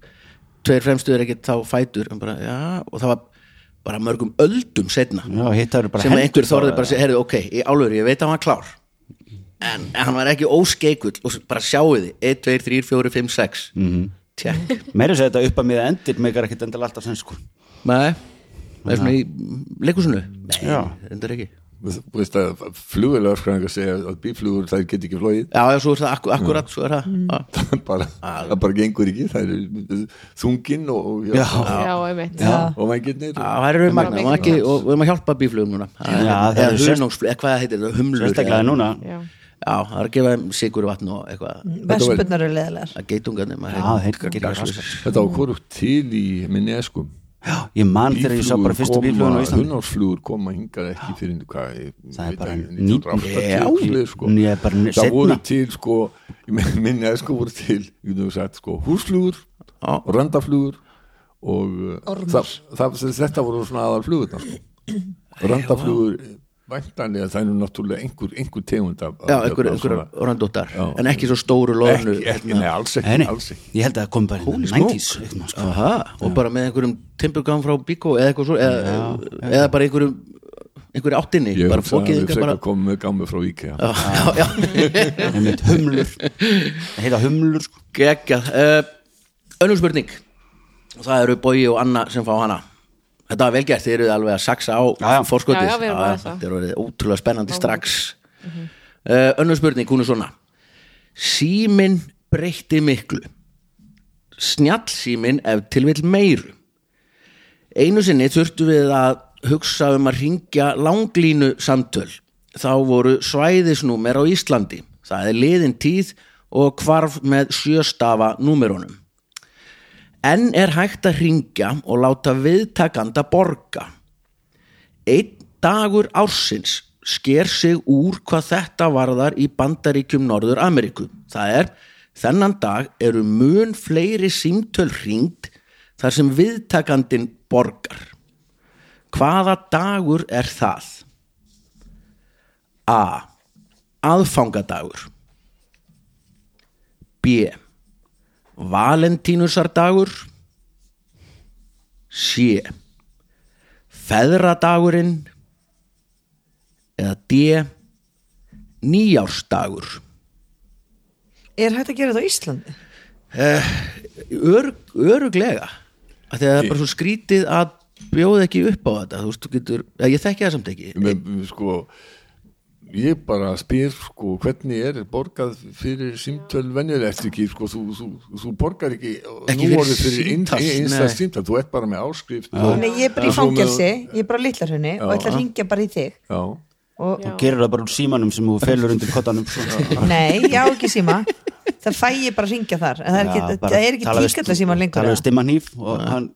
tveir fremstu er ekki þá fætur en bara, já, og það var bara mörgum öldum setna Já, sem að einhver þorði bara að segja, herrðu, ok, í álöru, ég veit að hann var klár. En, en hann var ekki óskeikull og bara sjáu þið, 1, 2, 3, 4, 5, 6 mm -hmm. tjekk. Meira sér þetta upp að miða endir megar ekkert endal alltaf sem sko. Nei, það er svona í leikusinu nei, er ekki Þú veist að flugvelöfskræðingar segja að bíflugur þær get ekki flóið já, já, svo er það akku, akkurat, svo er það. Já. bara, það bara gengur ekki það er þunginn og, og, Já. Já, einmitt. Og vængirnir Já, það eru magna, og, og við erum að hjálpa bíflugum núna. Já, það eða eru sérst- hunangsflug, eða hvað heitir það, humlur sérstaklega núna. Já, það er að gefa þeim sigur vatn og eitthvað. Vespurnar eru leðilegar að geitungarnir maður þetta var hvorugt til í minni eskum ég man þegar ég sá bara fyrstu bíflugun á Íslandi. hunarsflugur koma hingað ekki fyrir hvað, ég Það er veit bara ekki, ný- 1980 Já, eitthvað, sko. ég er bara það voru til sko, minni esku voru til sagt, sko, húsflugur randaflugur og uh, það, það, þetta voru svona aðal flugurnar sko. randaflugur væntanlega það er nú náttúrulega einhver, einhver tegund af, Já, einhver, hérna, einhver Já. en ekki svo stóru loðnu ekki, ekki, nei, alls ekki, Nei, alls ekki. Ég held að það kom bara í 90s eitthvað, sko. Aha, og bara með einhverjum timburgám frá Bíkó eða eitthvað svo eða, eða bara einhverjum einhverju áttinni, ég bara hugsa að komum með gámi frá Einmitt, humlur. Það heita humlur sko. geggjað. Uh, Önnur spurning. Og það eru Bogi og Anna sem fá hana Þetta var vel gert, þið eruð alveg að saksa á fórskotið Þetta er orðið ótrúlega spennandi strax. Uh, Önnur spurning, hún er svona. Símin breytti miklu. Snjallsímin ef til vill meiru. Einu sinni þurftu við að hugsa um að ringja langlínu samtöl. Þá voru svæðisnúmer á Íslandi. Það er liðin tíð og hvarf með sjöstafa númerunum. En er hægt að ringja og láta viðtakanda borga. Einn dagur ársins sker sig úr hvað þetta varðar í bandaríkjum Norður Ameríku. Það er, þennan dag eru mun fleiri símtöl ringt þar sem viðtakandin borgar. hvaða dagur er það A aðfangadagur B valentínusardagur. C feðradagurinn. Eða D nýjársdagur Er hægt að gera þetta á Íslandi? Örug, öruglega að því að það er bara svo skrítið að bjóða ekki upp á þetta. Þú veist, þú getur, ég þekki það samt ekki. Men, sko ég bara spyr sko hvernig er borgað fyrir símtöl venjulega eftir ekki sko, þú, þú, þú borgar ekki, Ekki nú orðið fyrir einsta símtöl þú ert bara með áskrift Nei, ég er bara í Og svo með- fangelsi, ég er bara á litlarhunni og ætla að ringja bara í þig. Já, og, Þú gerir það bara úr símanum sem þú felur undir kottanum. Nei, ég á ekki síma. Það fæ ég bara að ringja þar. En það er Já, ekki, það er tíkallasímar lengur Tala við eða? stimma hníf og hann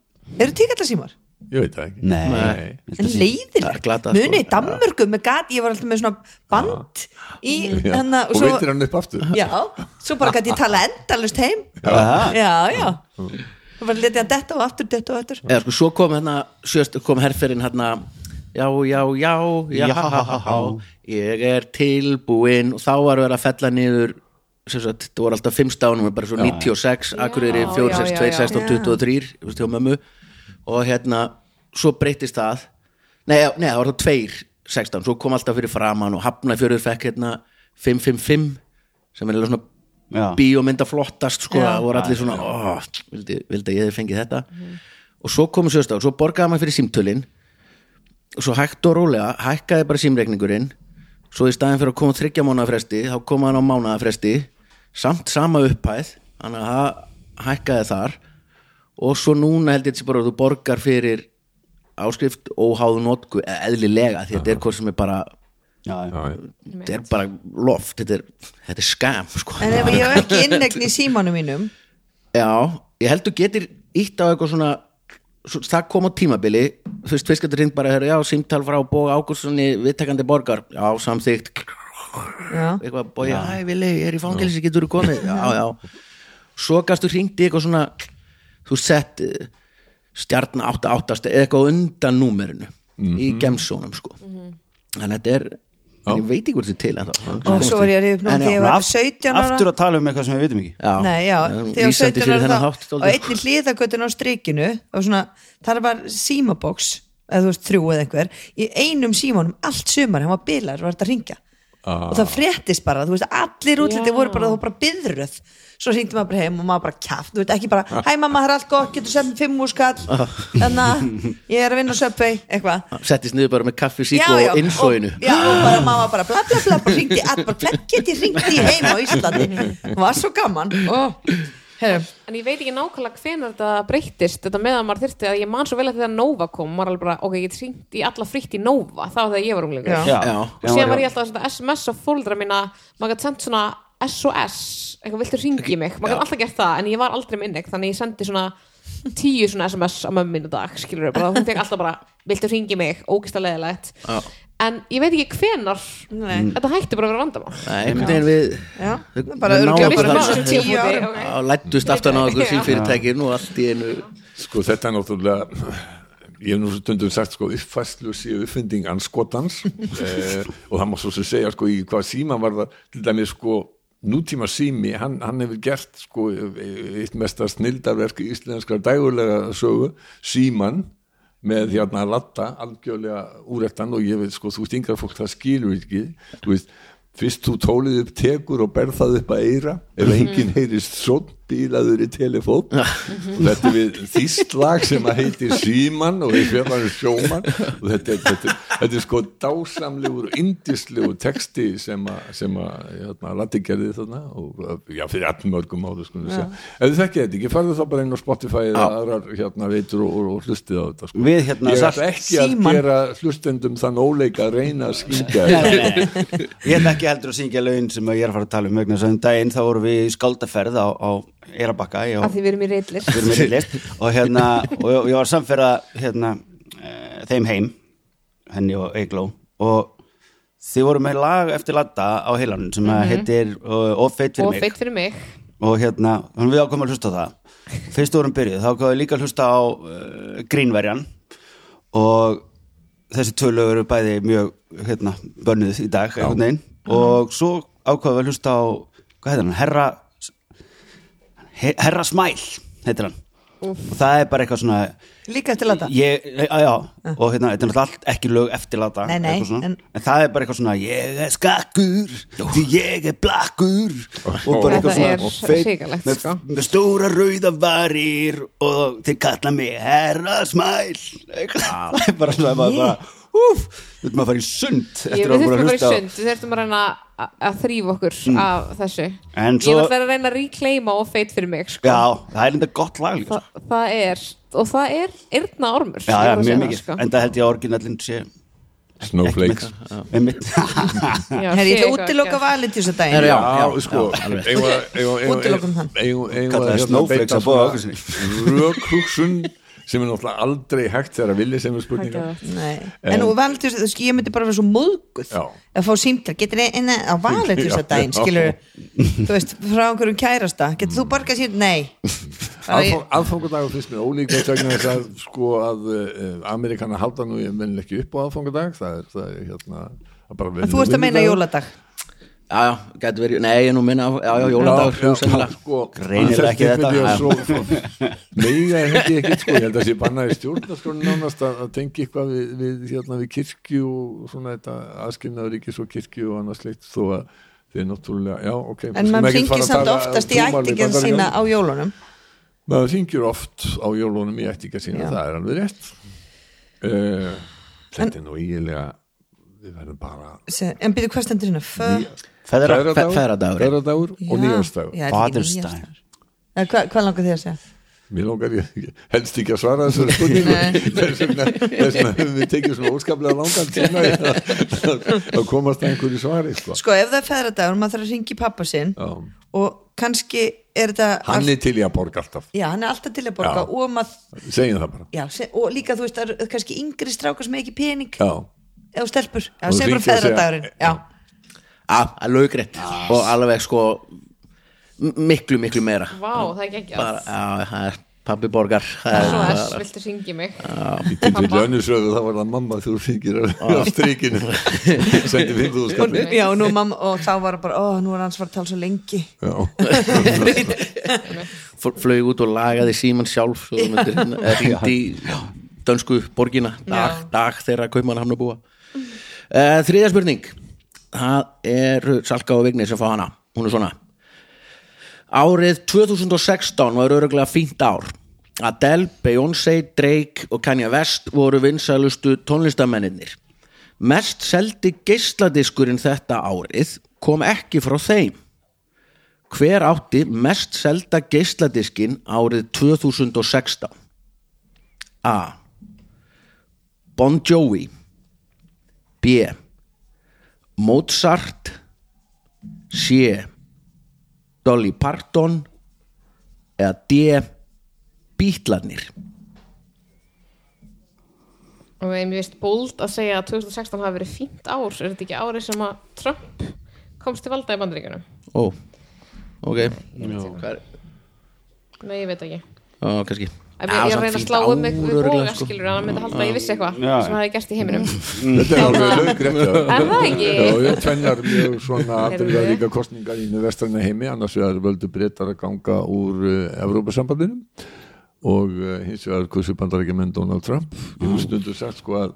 Eru tíkallasímar? Ég veit það ekki. Nei, Nei. En er leiðilegt, sko. muni í Danmörku með gat, ég var alltaf með svona band í Já. hennar og veitir hann upp aftur. Já, svo bara gæti ég tala endalust heim. Aha. Já, já. Það var letið að detta og aftur, detta og aftur. Eða sko, svo kom hérna sjöst, kom herferinn hérna já, já, já, já, Já, já, já ég er tilbúinn. Og þá var verið að fella niður sagt, það voru alltaf fimm stánum bara svo 96, Akureyri Já, 4, já, 6, já, 2, já. 16, 23 þú veist, hjá mömmu og hérna, svo breytist það. Nei, nei, það var það tveir 16, svo kom alltaf fyrir framann og Hafnafjörður fekk hérna 555 sem er alveg svona bíómynda flottast sko, það voru allir svona ó, vildi, vildi að ég hefði fengið þetta. Og svo komu sjöstaf, svo borgaði maður fyrir símtölin. Og svo hægt og rólega hækkaði bara símreikningurinn. Svo í staðin fyrir að koma þryggja mánuða fresti þá kom hann á mánuða fresti. Samt sama upphæð þannig að það hækkaði þar og svo núna held ég þessi bara að þú borgar fyrir áskrift óháðu notku eðlilega því að þetta er hvort sem er bara þetta er bara loft, þetta er, þetta er skam sko. En ef ég hef ekki innegn í símanum mínum? Já, ég held þú getur ítt á eitthvað svona svo, það kom á tímabili fyrst fyrst getur hringt bara, já, símtal frá Bóga Ágússsoni, viðtekandi borgar. Já, samþygt Já, eitthvað, bói, já, vili, ég er í fangelsi, getur þú komið? Já, já, svo gastu hringt í eitthvað svona þú sett uh, stjarn 88 eða eitthvað undan númerinu í gemsónum, sko. En þetta er, en ég veit ekki hvort þetta er til en þá og svo var ég að En já, þegar ég var 17 ára. Aftur að tala um eitthvað sem við vitum ekki. Já, Nei, já, þegar ég var vísandi 17 fyrir ára þá og einnig hlýðagötun á strikinu og svona, það var símaboks eða þú veist þrjú eða einhver í einum símanum allt sumar, hann var bilar var þetta að ringja Ah. og það fréttist bara, þú veist, allir útliti voru bara, þú bara byðröð svo hringdi maður bara heim og maður bara kjaft þú veit, ekki bara, hæ mamma, það er allt gott, getur sett fimm úr skall, þannig að ég er að vinna á söpvei, eitthvað. Settist niður bara með kaffi sík og innsóinu og, já, og bara mamma bara bla bla bla bara hringdi, all, bara hvern get ég hringdi heim á Íslandi, það var svo gaman. Oh. Herum, En ég veit ekki nákvæmlega hvenær þetta breyttist þetta með að maður þyrfti að ég man svo vel að þegar Nova kom maður alveg bara, ok, ég í alla frítt í Nova. Þá þegar ég var umlegur Já. Já, Já. og síðan var ég alltaf að SMS á fóldra mína maður gæti sendt svona SOS eitthvað viltu ringi mig, maður gæti alltaf gert það en ég var aldrei með innegg, þannig ég sendi svona tíu svona SMS á mömmu mínu dag skilur bara, hún fekk alltaf bara, viltu ringi mig? Ógist að leðilegt en ég veit ekki hvenar Nei. þetta hætti bara að vera vandamál. Nei, við já, við- bara við örgulega bara ok. á lættust aftan á okkur símfyrirtækin og allt í einu sko þetta er náttúrulega ég hef nú stundum sagt sko uppfæslu séu uppfinding anskotans eh, og það má svo sem segja sko í hvað síma var það til dæmis sko nútíma sími, hann, hann hefur gert sko eitt mesta snildarverk í íslenskar dægulega sögu síman með hérna að latta algjörlega úrættan og ég veit sko þú veist yngra fólk það skilur ekki þú veist fyrst þú tólið upp tekur og berð það upp að eira ef enginn heyrist svona bílaður í telefón. Og þetta er við þýstlag sem að heitir síman og við fjöfum sjóman og þetta þetta, þetta er sko dásamlegur indislegur texti sem að, sem að hérna, Latti gerði þarna og já, fyrir allmörgum áður sko ef þið þekkið þetta ekki, farðu þá bara inn á Spotify eða aðrar hérna veitur og, og, og hlustið á þetta sko. Við hérna ég ætla ekki að Síman. gera hlustendum þann óleika að reyna að skýta Ég hef ekki heldur að syngja lögin sem ég er að fara að tala um vegna þess að um daginn þá vorum við í skáldaferð á, á Eirabakka ég af og, því við erum í reillir við erum í list og hérna og ég, ég var samferða hérna e, þeim heim henni og Eigló og þið voru með lag eftir latta á heilanum sem að heitir uh, Of feitt fyrir feitt fyrir mig. Og hérna, við ákvæmum að hlusta á það. Fyrst vorum byrjuð, þá ákvæmum við líka að hlusta á uh, grínverjan. Og þessi tvö lög eru bæði mjög hérna, bönnuð í dag veginn. Og svo ákvaðum við að hlusta á hvað heitir hann, Herra He- Herra Smæl heitir hann. Og það er bara eitthvað svona líka eftir lata ég, já, já, og hérna, þetta er náttúrulega allt ekki lög eftirláta Nei, nei, svona. en- en, það er bara eitthvað svona ég er skakkur, því ég er blakkur. Og bara eitthvað Þetta er svona feit- með, sko. með stóra rauða varir og þeir kalla mig herra smæl eitthvað, það er bara svona bara, bara, úf, við erum að fara í sund Ég, eftir við að bara fara í á- sund, þurfum að reyna að, að þrýfa okkur af þessu. En Ég er alltaf að reyna að reclaima og feit fyrir mig sko. já, það er enda gott lag líka Þa, það er, og það er yrna ormur já, já, mjög mikið, en það held ég að orginallin sé Snowflakes. einmitt Herri, ég ætla að útiloka valentísadaginn Herri, já. Já, sko við Kallaði hérna snowflakes að svona okkur rökhugsun sem er náttúrulega aldrei hægt þegar að vilja sem er spurninga Nei. en nú valentísadaginn, ég myndi bara vera svo móðguð að fá símtal, getur eina á valentísadaginn Já. skilur, þú veist, frá einhverjum kærasta. Getur þú borgað símtal, nei. Aðfangadagur finnst mér ólíklegt vegna þess að sko að uh, Amerikana halda nú ég menn ekki upp á aðfangadag. Það er, það er hérna bara En þú ert að meina jóladag já, já, gæti verið, nei, ég nú minna á- já, já, já, hugsanlega. sko, Greinilega ekki þetta. Mega er þetta ekki sko, ég held að sé bannaði stjórnarskónu nánast að, tengi eitthvað við, við, hérna, við kirkju og svona þetta aðskilnaður ríkis og kirkju og annað sleikt þó að þeir náttúrulega, já, ok en maður ringir samt um oftast í trúmál ættingin sína á jólunum. Maður ringir oft á jólunum í ættinga sína, það er alveg rétt. Uh, þetta er nú eiginlega við verðum bara en byrju hvað stendur hérna Fö- feðra, fe- feðradagur. feðradagur og er. Eh, Hvað, hvað langar þið að segja? Mér langar ég helst ekki að svara þessari spurningu þess vegna við tekið svona óskaplega langan tíma í að- komast að einhverju svari sko. Sko, ef það er feðradagur, maður þarf að ringi pappa sinn Já. og kannski er þetta Hann er til í að borga alltaf Já, hann er alltaf til að borga Já. og, maður, segjum það bara já, se, og líka þú veist, það eru kannski yngri strákar sem er ekki pening Já, eða stelpur, já, sem bara feðradagurinn Já, Það er laugrétt og alveg sko miklu, miklu meira. Vá, það er það er pabbi borgar. Það Svo bara- viltu syngja mig? Þá var það mamma þú 5.000 og, skallið já nú, mamma, og þá var bara, ó, nú er hans var að tala svo lengi. Flög út og lagaði síman sjálf ringdi í dönsku borgina. Dag, dag þegar kaupmann hann að búa uh, þriðja spurning það er Salka og Vigni sem fá hana hún er svona árið 2016 var öruglega fínt ár Adele, Beyoncé, Drake og Kanye West voru vinsælustu tónlistamennir mest seldi geisladiskurinn þetta árið kom ekki frá þeim Hver átti mest selda geisladiskin árið 2016? A. Bon Jovi B. Mozart C. Dolly Parton eða D. Bítlarnir og mér finnst bóld að segja að 2016 hafi verið fínt ár er þetta ekki árið sem að Trump komst til valda í bandaríkjunum Ó, ok Hvað er- nei, ég veit ekki Ó, kannski Ég, er að reyna að slá um mig við boga skilur en hann myndi halda að ég vissi eitthvað sem hafi gerst í heiminum. Þetta er alveg laugrétt já. Er það ekki? Já, ég tvennar mjög svona Heyrðu. afbyrðaríka kostningar í vestræna heimi annars vegar völdu breytar að ganga úr uh, Evrópasambandinu og uh, hins vegar kursu bandarækjumenn Donald Trump. Ég hef stundu sagt sko að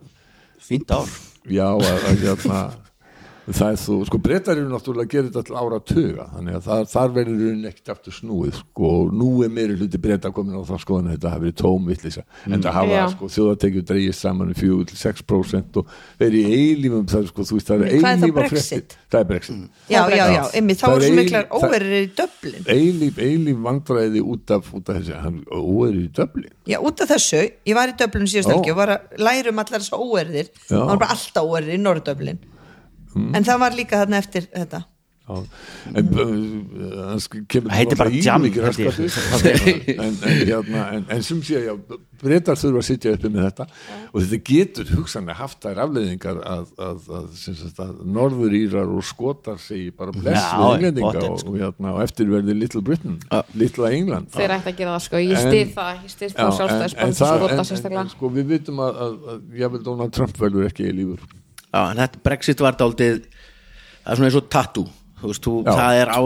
fínt ár. Já að, að hérna það er þú, sko breytar eru náttúrulega að gera þetta til ára tuga, þannig að þar, þar verður hún ekkert aftur snúið, sko nú er meiri hluti breyta komin á það skoðan að þetta hafi verið tóm vittlisa, en það hafa sko þjóðatekju dreigist saman um 4-6% og þeir í eilífum það, sko, þú veist, það er er það, eilífa fréttir. Það er Brexit, Já, já, já, einmitt, þá Það er er svo miklar það- óverir í döblin eilíf, eilíf vandræði út af, út af hann óerið í döflin Já, út af þessu, ég var í döblin síðast helgi og var að læra um allar þess óverðir. Það var bara alltaf óverðir í Norðdöblin en það var líka þarna eftir þetta. Já, en hann sk- kemur Það heitir bara jam, en, en, hérna, sem sé já, breytar þurfa að sitja uppi með þetta. Og þetta getur hugsanlega haft þær afleiðingar að, að, að, að norðurírar og skotar segi bara bless við englendinga og, sko. og, hérna, og eftir verði Little Britain Little England. Þeir ætti að gera það sko, ég stið það ég Já, það sjálfstæðisband en, sem það, skota en, en sérstaklega. sko, við vitum að, að, að Donald Trump verður ekki í lífur Já, en þetta Brexit var dálítið það er svona eins og tattoo þú veist, þú, það er á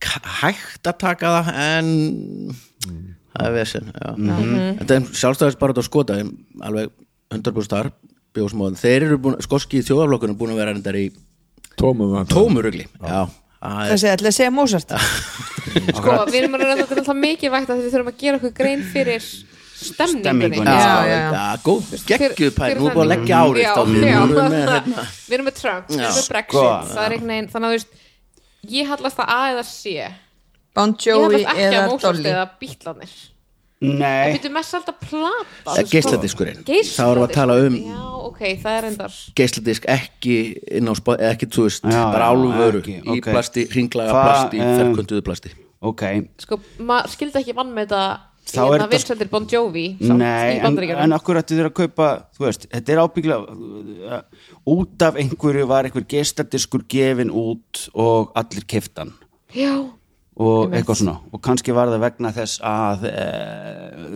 k- hægt að taka það en það er vesen já. Mhm. þetta er sjálfstæðis bara að skota alveg 100% þar bjósmóðin, þeir eru búin, skoski þjóðaflokkurinn búin að vera endar í tómurugli. Já, það er segja, ætla að segja Mozart. Sko, við erum að reyna þetta er alltaf mikið vægt að við þurfum að gera okkur grein fyrir stemningunni Stemningunni. Já, Já, já, já, já. góð geggjuð pæl, nú er búin að leggja árið erum við með, hérna, við erum með Trump, við erum með Brexit. Sko. það er þannig að þú veist ég hallast að A eða C. Bon ég Jovi hallast ekki eða að Dolly. eða Bítlanir Nei, Við mest alltaf plata Það er geisladiskurinn. Geisladisk Það vorum að tala um- Já, ok, það er endar geisladisk ekki inn á spá, ekki þú veist, Já, bara álfuru ekki, í plasti, hringlaga Hva, plasti, um, ferköntuðu plasti. ok. Sko, maður skildi ekki vann með þetta Þá er Hérna þetta- vinsendir Bon Jovi samt, Nei, í en, en akkur ættu þér að kaupa þú veist, þetta er ábygglega uh, út af einhverju var einhver gestadiskur gefin út og allir keftan Já, og eitthvað svona. Og kannski var það vegna þess að e,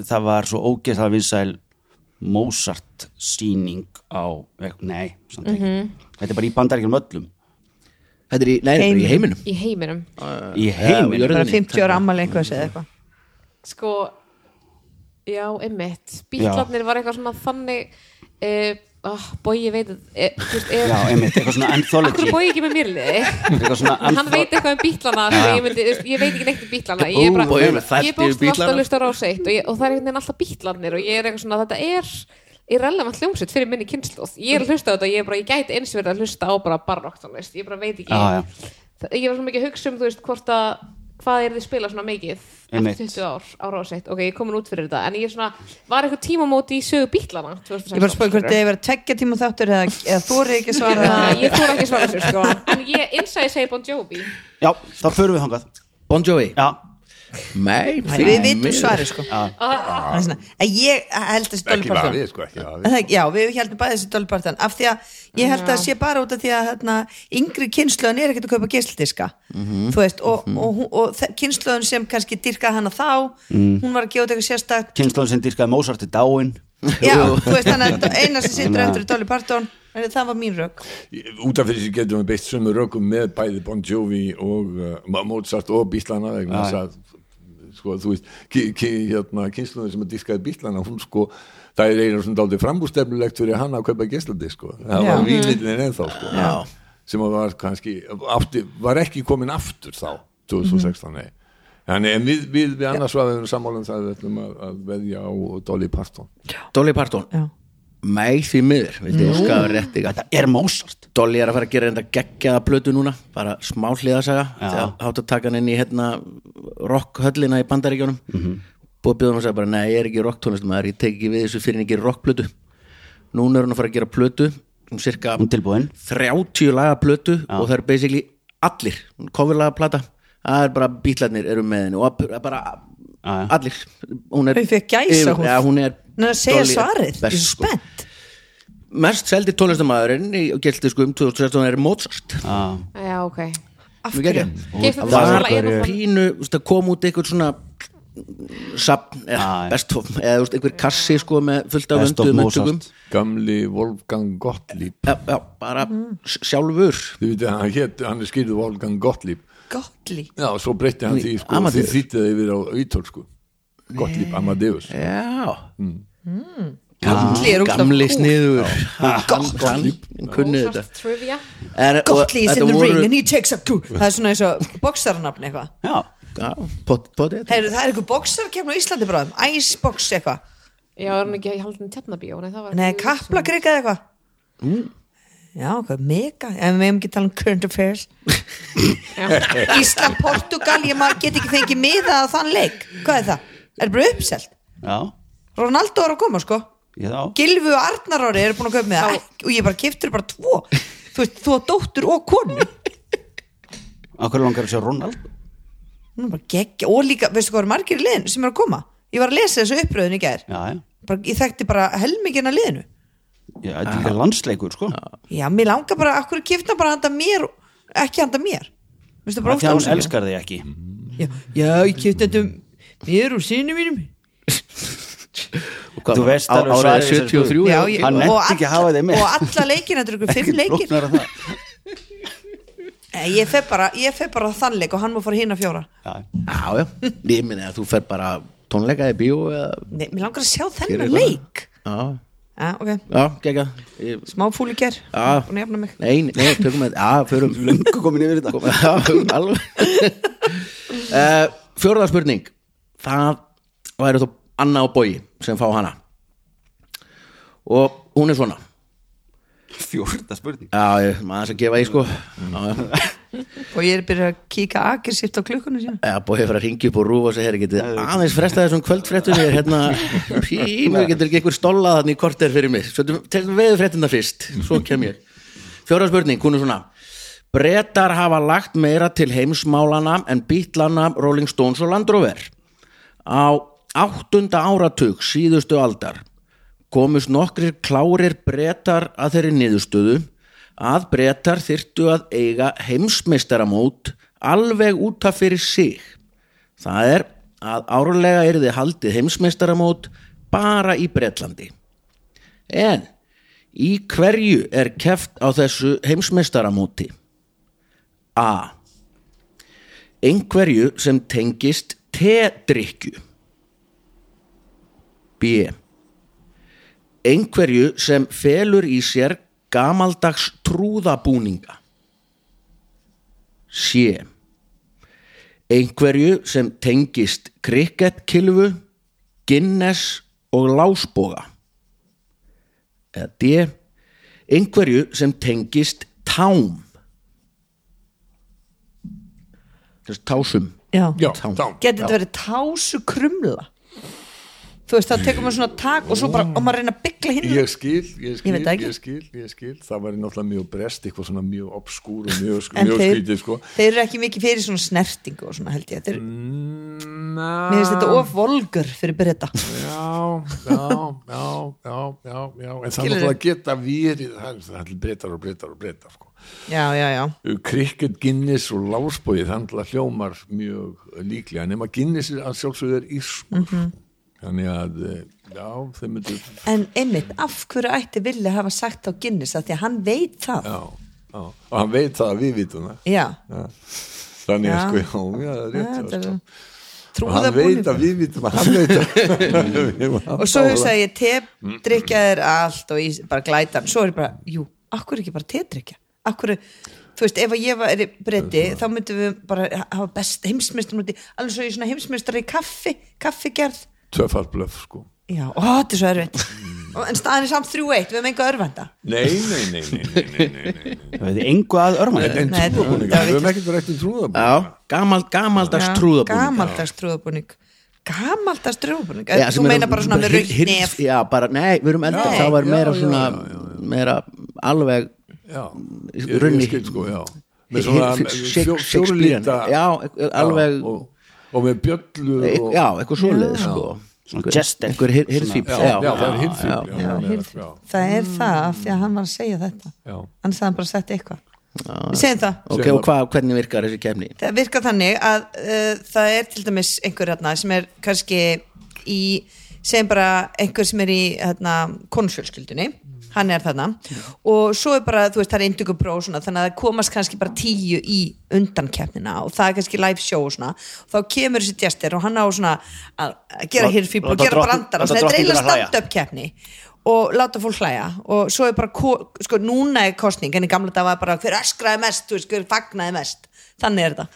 það var svo ógeðslega vinsæl Mozart síning á, nei, samt ekki. Mhm. þetta er bara í bandaríkjum öllum. Þetta er í, nei, er í heiminum. í heiminum. Í Já, heiminum bara 50 ára ammali eitthvað eða eitthvað. Sko, já, einmitt. Bítlarnir var eitthvað svona þannig uh, oh, Bói, ég veit e, veist, ef, já, einmitt, eitthvað svona Akkur anthology Bói ekki með mér Hann veit eitthvað um bítlana sko, ég, myndi, ég veit ekki neitt um bítlana Ég er bara, er ég er bókst alltaf að lusta ráseitt og, ég, og það er einhvern veginn alltaf bítlanir og ég er eitthvað svona, þetta er irrelevant hljómsveit fyrir minni kynnslóð ég er að hlusta á þetta, ég er bara, ég gæti eins verið að hlusta á bara barrock tónlist, ég bara veit ekki. Það- ég var svo mikið að hugsa um, þú veist, hvort að hvað er þið spila svona mikið eftir 20 ár á ráseitt, ok, ég er komin út fyrir þetta en ég er svona, var eitthvað tímamóti í sögu bítlana 2016, ég bara spóði hvort þið verið tveggja tíma þáttur eða, eða þú er ekki að svara ég þóra ekki að svara þessu sko. En ég innsæði segi Bon Jovi. Já, þá förum við þangað. Bon Jovi, já, nei, því við vitum svari sko. Það er svona- en ég held þessi Dolly ekki varið, sko, Já, við heldum bæði þessi Dolly Parton af því að ég held að það sé bara út af því að hérna, yngri kynnslöðin er ekkert að kaupa geisladdiska þú veist, og, og, og, og kynnslöðin sem kannski dyrkaði hana þá hún var að gefa þetta eitthvað sérstakt. Kynnslóðin sem dyrkaði Mozart er dáin. Já, þú veist, þannig að eina sem sittur eftir er Dolly Parton en það var mín rögg út af fyrir sig getum við beitt sömu rökum með bæði Bon Jovi og uh, Mozart og Bíslana að sko, þú veist, ki, ki, hérna, kynsluðin sem að diskaði Bíslana, hún sko það er einu svona dálítið frambústefnulegt fyrir hann að kaupa geslandi, sko, það var výlillin ennþá, sko, Já. sem að var kannski, átti, var ekki komin aftur þá, 2016 nei. Þannig, en við, við, við annars var við sammálum það að, að veðja á Dolly Parton. Dolly Parton, Já. Mei því miður. Vildi óska rétt ykkar þetta er Mozart. Dolly er að fara að gera þetta geggjaða plötu núna. Bara smá hliðasaga Já. hátt að taka hann inn í hérna rockhöllina í bandaríkjónum mm -hmm. búið hann að segja bara nei, ég er ekki rocktónlistamæður, ég tek ekki við þessu fyrir en ég gerir rockplötu. Núna er hann að fara að gera plötu. Um cirka tilbúin. 30 laga plötu og það er basically allir, coverlaga plata það er bara bítlarnir eru með henni og bara Já, já. allir. Hún er, gæsahúð. ja, hún er Nei, að segja Dolly svarið, ég er best, sko. spennt mest seldi tónlistamæðurinn í gildiskum 2016 er Mozart já, já, ok Af Mjög hverju? geggjað. Geist það þetta var einu fann- pínu þú veist, að koma út eitthvað svona sapn, Já, já. eða best of eða þú veist, einhver kassi sko með fullt af Best of vönduðum Mozart. upptökum Gamli Wolfgang Gottlieb já, já, bara s- sjálfur Þið veitir, hann, hét, hann er skýrðu Wolfgang Gottlieb Gottlieb Já, svo breytti hann Í því sko, og Amadeus. þið þýttið það yfir á ítölsku Gottlieb Amadeus. Já, úrst af gamli kúl. sniður. Gottlieb is in the voru- ring and he takes a coup Það er svona eins og boxarnafn eitthvað. Já, já, pot- potið Heyrðu, það er eitthvað boxarkefn á Íslandi bráðum Icebox eitthvað. Já, er hann ekki haldin tjarnabíó nei, það var Nei, kaplakrika eða eitthvað. Mm. Já, hvað, mega. En við hefum ekki tala um current affairs. Ísland, Portugal Ég get ekki fengið miða á þann leik. Hvað er það? Er bara uppselt? já, Ronaldo er að koma, sko. Já. Gilfu og Arnar Ári eru búin að köpa með það og ég bara kiftur bara tvo. Þú veist, þú á dóttur og konu. Akkur langar að sjá Ronald Hún er bara geggja og líka, veistu hvað er margir í liðinu sem er að koma? Ég var að lesa þessu uppröðin í gær. Já, bara, ég þekkti bara helmingina liðinu. Já þetta er líka landsleikur sko. Já, mér langar bara, akkur kifna bara handa mér ekki handa mér? Veistu bara Af Því hann óslega elskar þig ekki. Já, já, ég kifti þetta mér og sinni mínum. Hvað, Þú veist á- alveg svarið við þessari 73 já, ég, Hann og, nennti ekki að hafa þig með. og alla leikin, þetta er ykkur fimm leikir. ég fer bara, ég fer bara á þann leik og hann má fara hinn að fjóra. Já, Já, já, ég minni að þú fer bara tónleika í bíó eða Nei, mér langar að sjá þennan leik. Já, Já, ok, já, gegga ég, smá fúli ger Já. Búin að jafna mig. Nei, nei, tökum við Já, förum löngu komin yfir þetta. Já, alveg. Uh, Fjórða spurning Það væri þó Anna og Bogi sem fá hana. Og hún er svona. Fjórða spurning. Já, ég maður þess að gefa í sko. Já, já. Og ég er byrjað að kíka aggressíft á klukkunum síðan Já, búið fyrir að ringi upp og rúfa sig. Hér getið aðeins fresta þessum kvöldfréttum. Ég er hérna, pínu, getur ekki einhver stollað þannig korter fyrir mig, tegum við fréttina fyrst, svo kem ég. Fjóra spurning, hún er svona. Bretar hafa lagt meira til heimsmálana en bítlana Rolling Stones og Land Rover Á áttunda áratug síðustu aldar komust nokkrir klárir bretar að þeirri niðurstöðu að bretar þyrftu að eiga heimsmeistaramót alveg út af fyrir sig. Það er að árlega er þið haldið heimsmeistaramót bara í Bretlandi. En í hverju er keft á þessu heimsmeistaramóti? A. Einhverju sem tengist tedrykju. B. Einhverju sem felur í sér gamaldags trúðabúninga. C. Einhverju sem tengist krikettkilfu, Guinness og lásboga. Eða D. Einhverju sem tengist tám. Þess tásum. Já, Já, Tám. tám. getur þetta verið tásu krumla? Þú veist, þá tekur maður svona tak og svo bara, og maður reyna að byggla hinn Ég skil, ég skil, Ég ég, skil, ég skil. Það væri náttúrulega mjög brest, eitthvað svona mjög obskúr og mjög, en mjög þeir, skrítið sko. þeir eru ekki mikið fyrir svona snertingu og svona held ég. Þeir, Ná, mér finnst þetta of volgur fyrir breyta Já, já, já, já, já, já. En það er náttúrulega geta er- það er breytar og breytar og breytar sko. Já, já, já, Cricket, Guinness og Lásbói það náttúrulega hljómar mjög líklega nema Guinness er að sjálfsögðu er írskur. Mhm. þannig að eh, já, þeim myndir en einmitt, af hverju ætti vilja hafa sagt á Guinness? Að því að hann veit það. Já, já, og hann veit það að við vitum það. Já, þannig að Já. sko, já, já, rétt þér, sko. og hann veit að við vitum að hann veit að og svo hugsa ég tedrykja er allt og ís, bara glætan, svo er ég bara, jú, akkur ekki bara tedrykja, akkur þú veist, ef ég var breyti þá myndum við bara hafa best heimsmeistar alveg svo ég svona heimsmeistar í kaffi kaffigerð, tvöfald blöf sko. Já, ó, þetta er svo erfitt. Og- en staðan er samt 3-1, við hefum enga örvenda nei, nei, nei, nei, nei, nei, nei, nei. Það veit engu að en Nei, það við höfum ekkert verið Já, gamal, gamaldags trúðabúning. gamaldags trúðabúning. Gamaldags trúðabúning. Þú meina bara svona með hir- rautt hir- nef. Já, bara, nei, við erum enda þá er meira svona meira alveg runni sko, fjórlíta Já, alveg og, og með bjöllu og, Já, eitthvað svoleið sko. Einhver hir- hirðfífl. Já, já, það er það af því að hann var að segja þetta. Hann sagði hann bara að setja eitthvað við segjum það. Ok, og hvað, hvernig virkar þessi kefni? það virkar þannig að uh, það er til dæmis einhver hérna sem er kannski í, segjum bara einhver sem er í hérna, konusfjölskyldunni hann er þarna. Og svo er bara, þú veist, það er indugum próf svona, þannig að það komast kannski bara tíu í undankeppnina og það er kannski live show og svona, þá kemur þessi gestir og hann á svona að gera hirfíbl og gera brandar og svona, þetta er eiginlega stand-up keppni og láta fólk hlæja. Og svo er bara, ko- sko, núna er kostning en í gamla dag var bara hver öskraði mest þú veist, hver fagnaði mest. Þannig er þetta.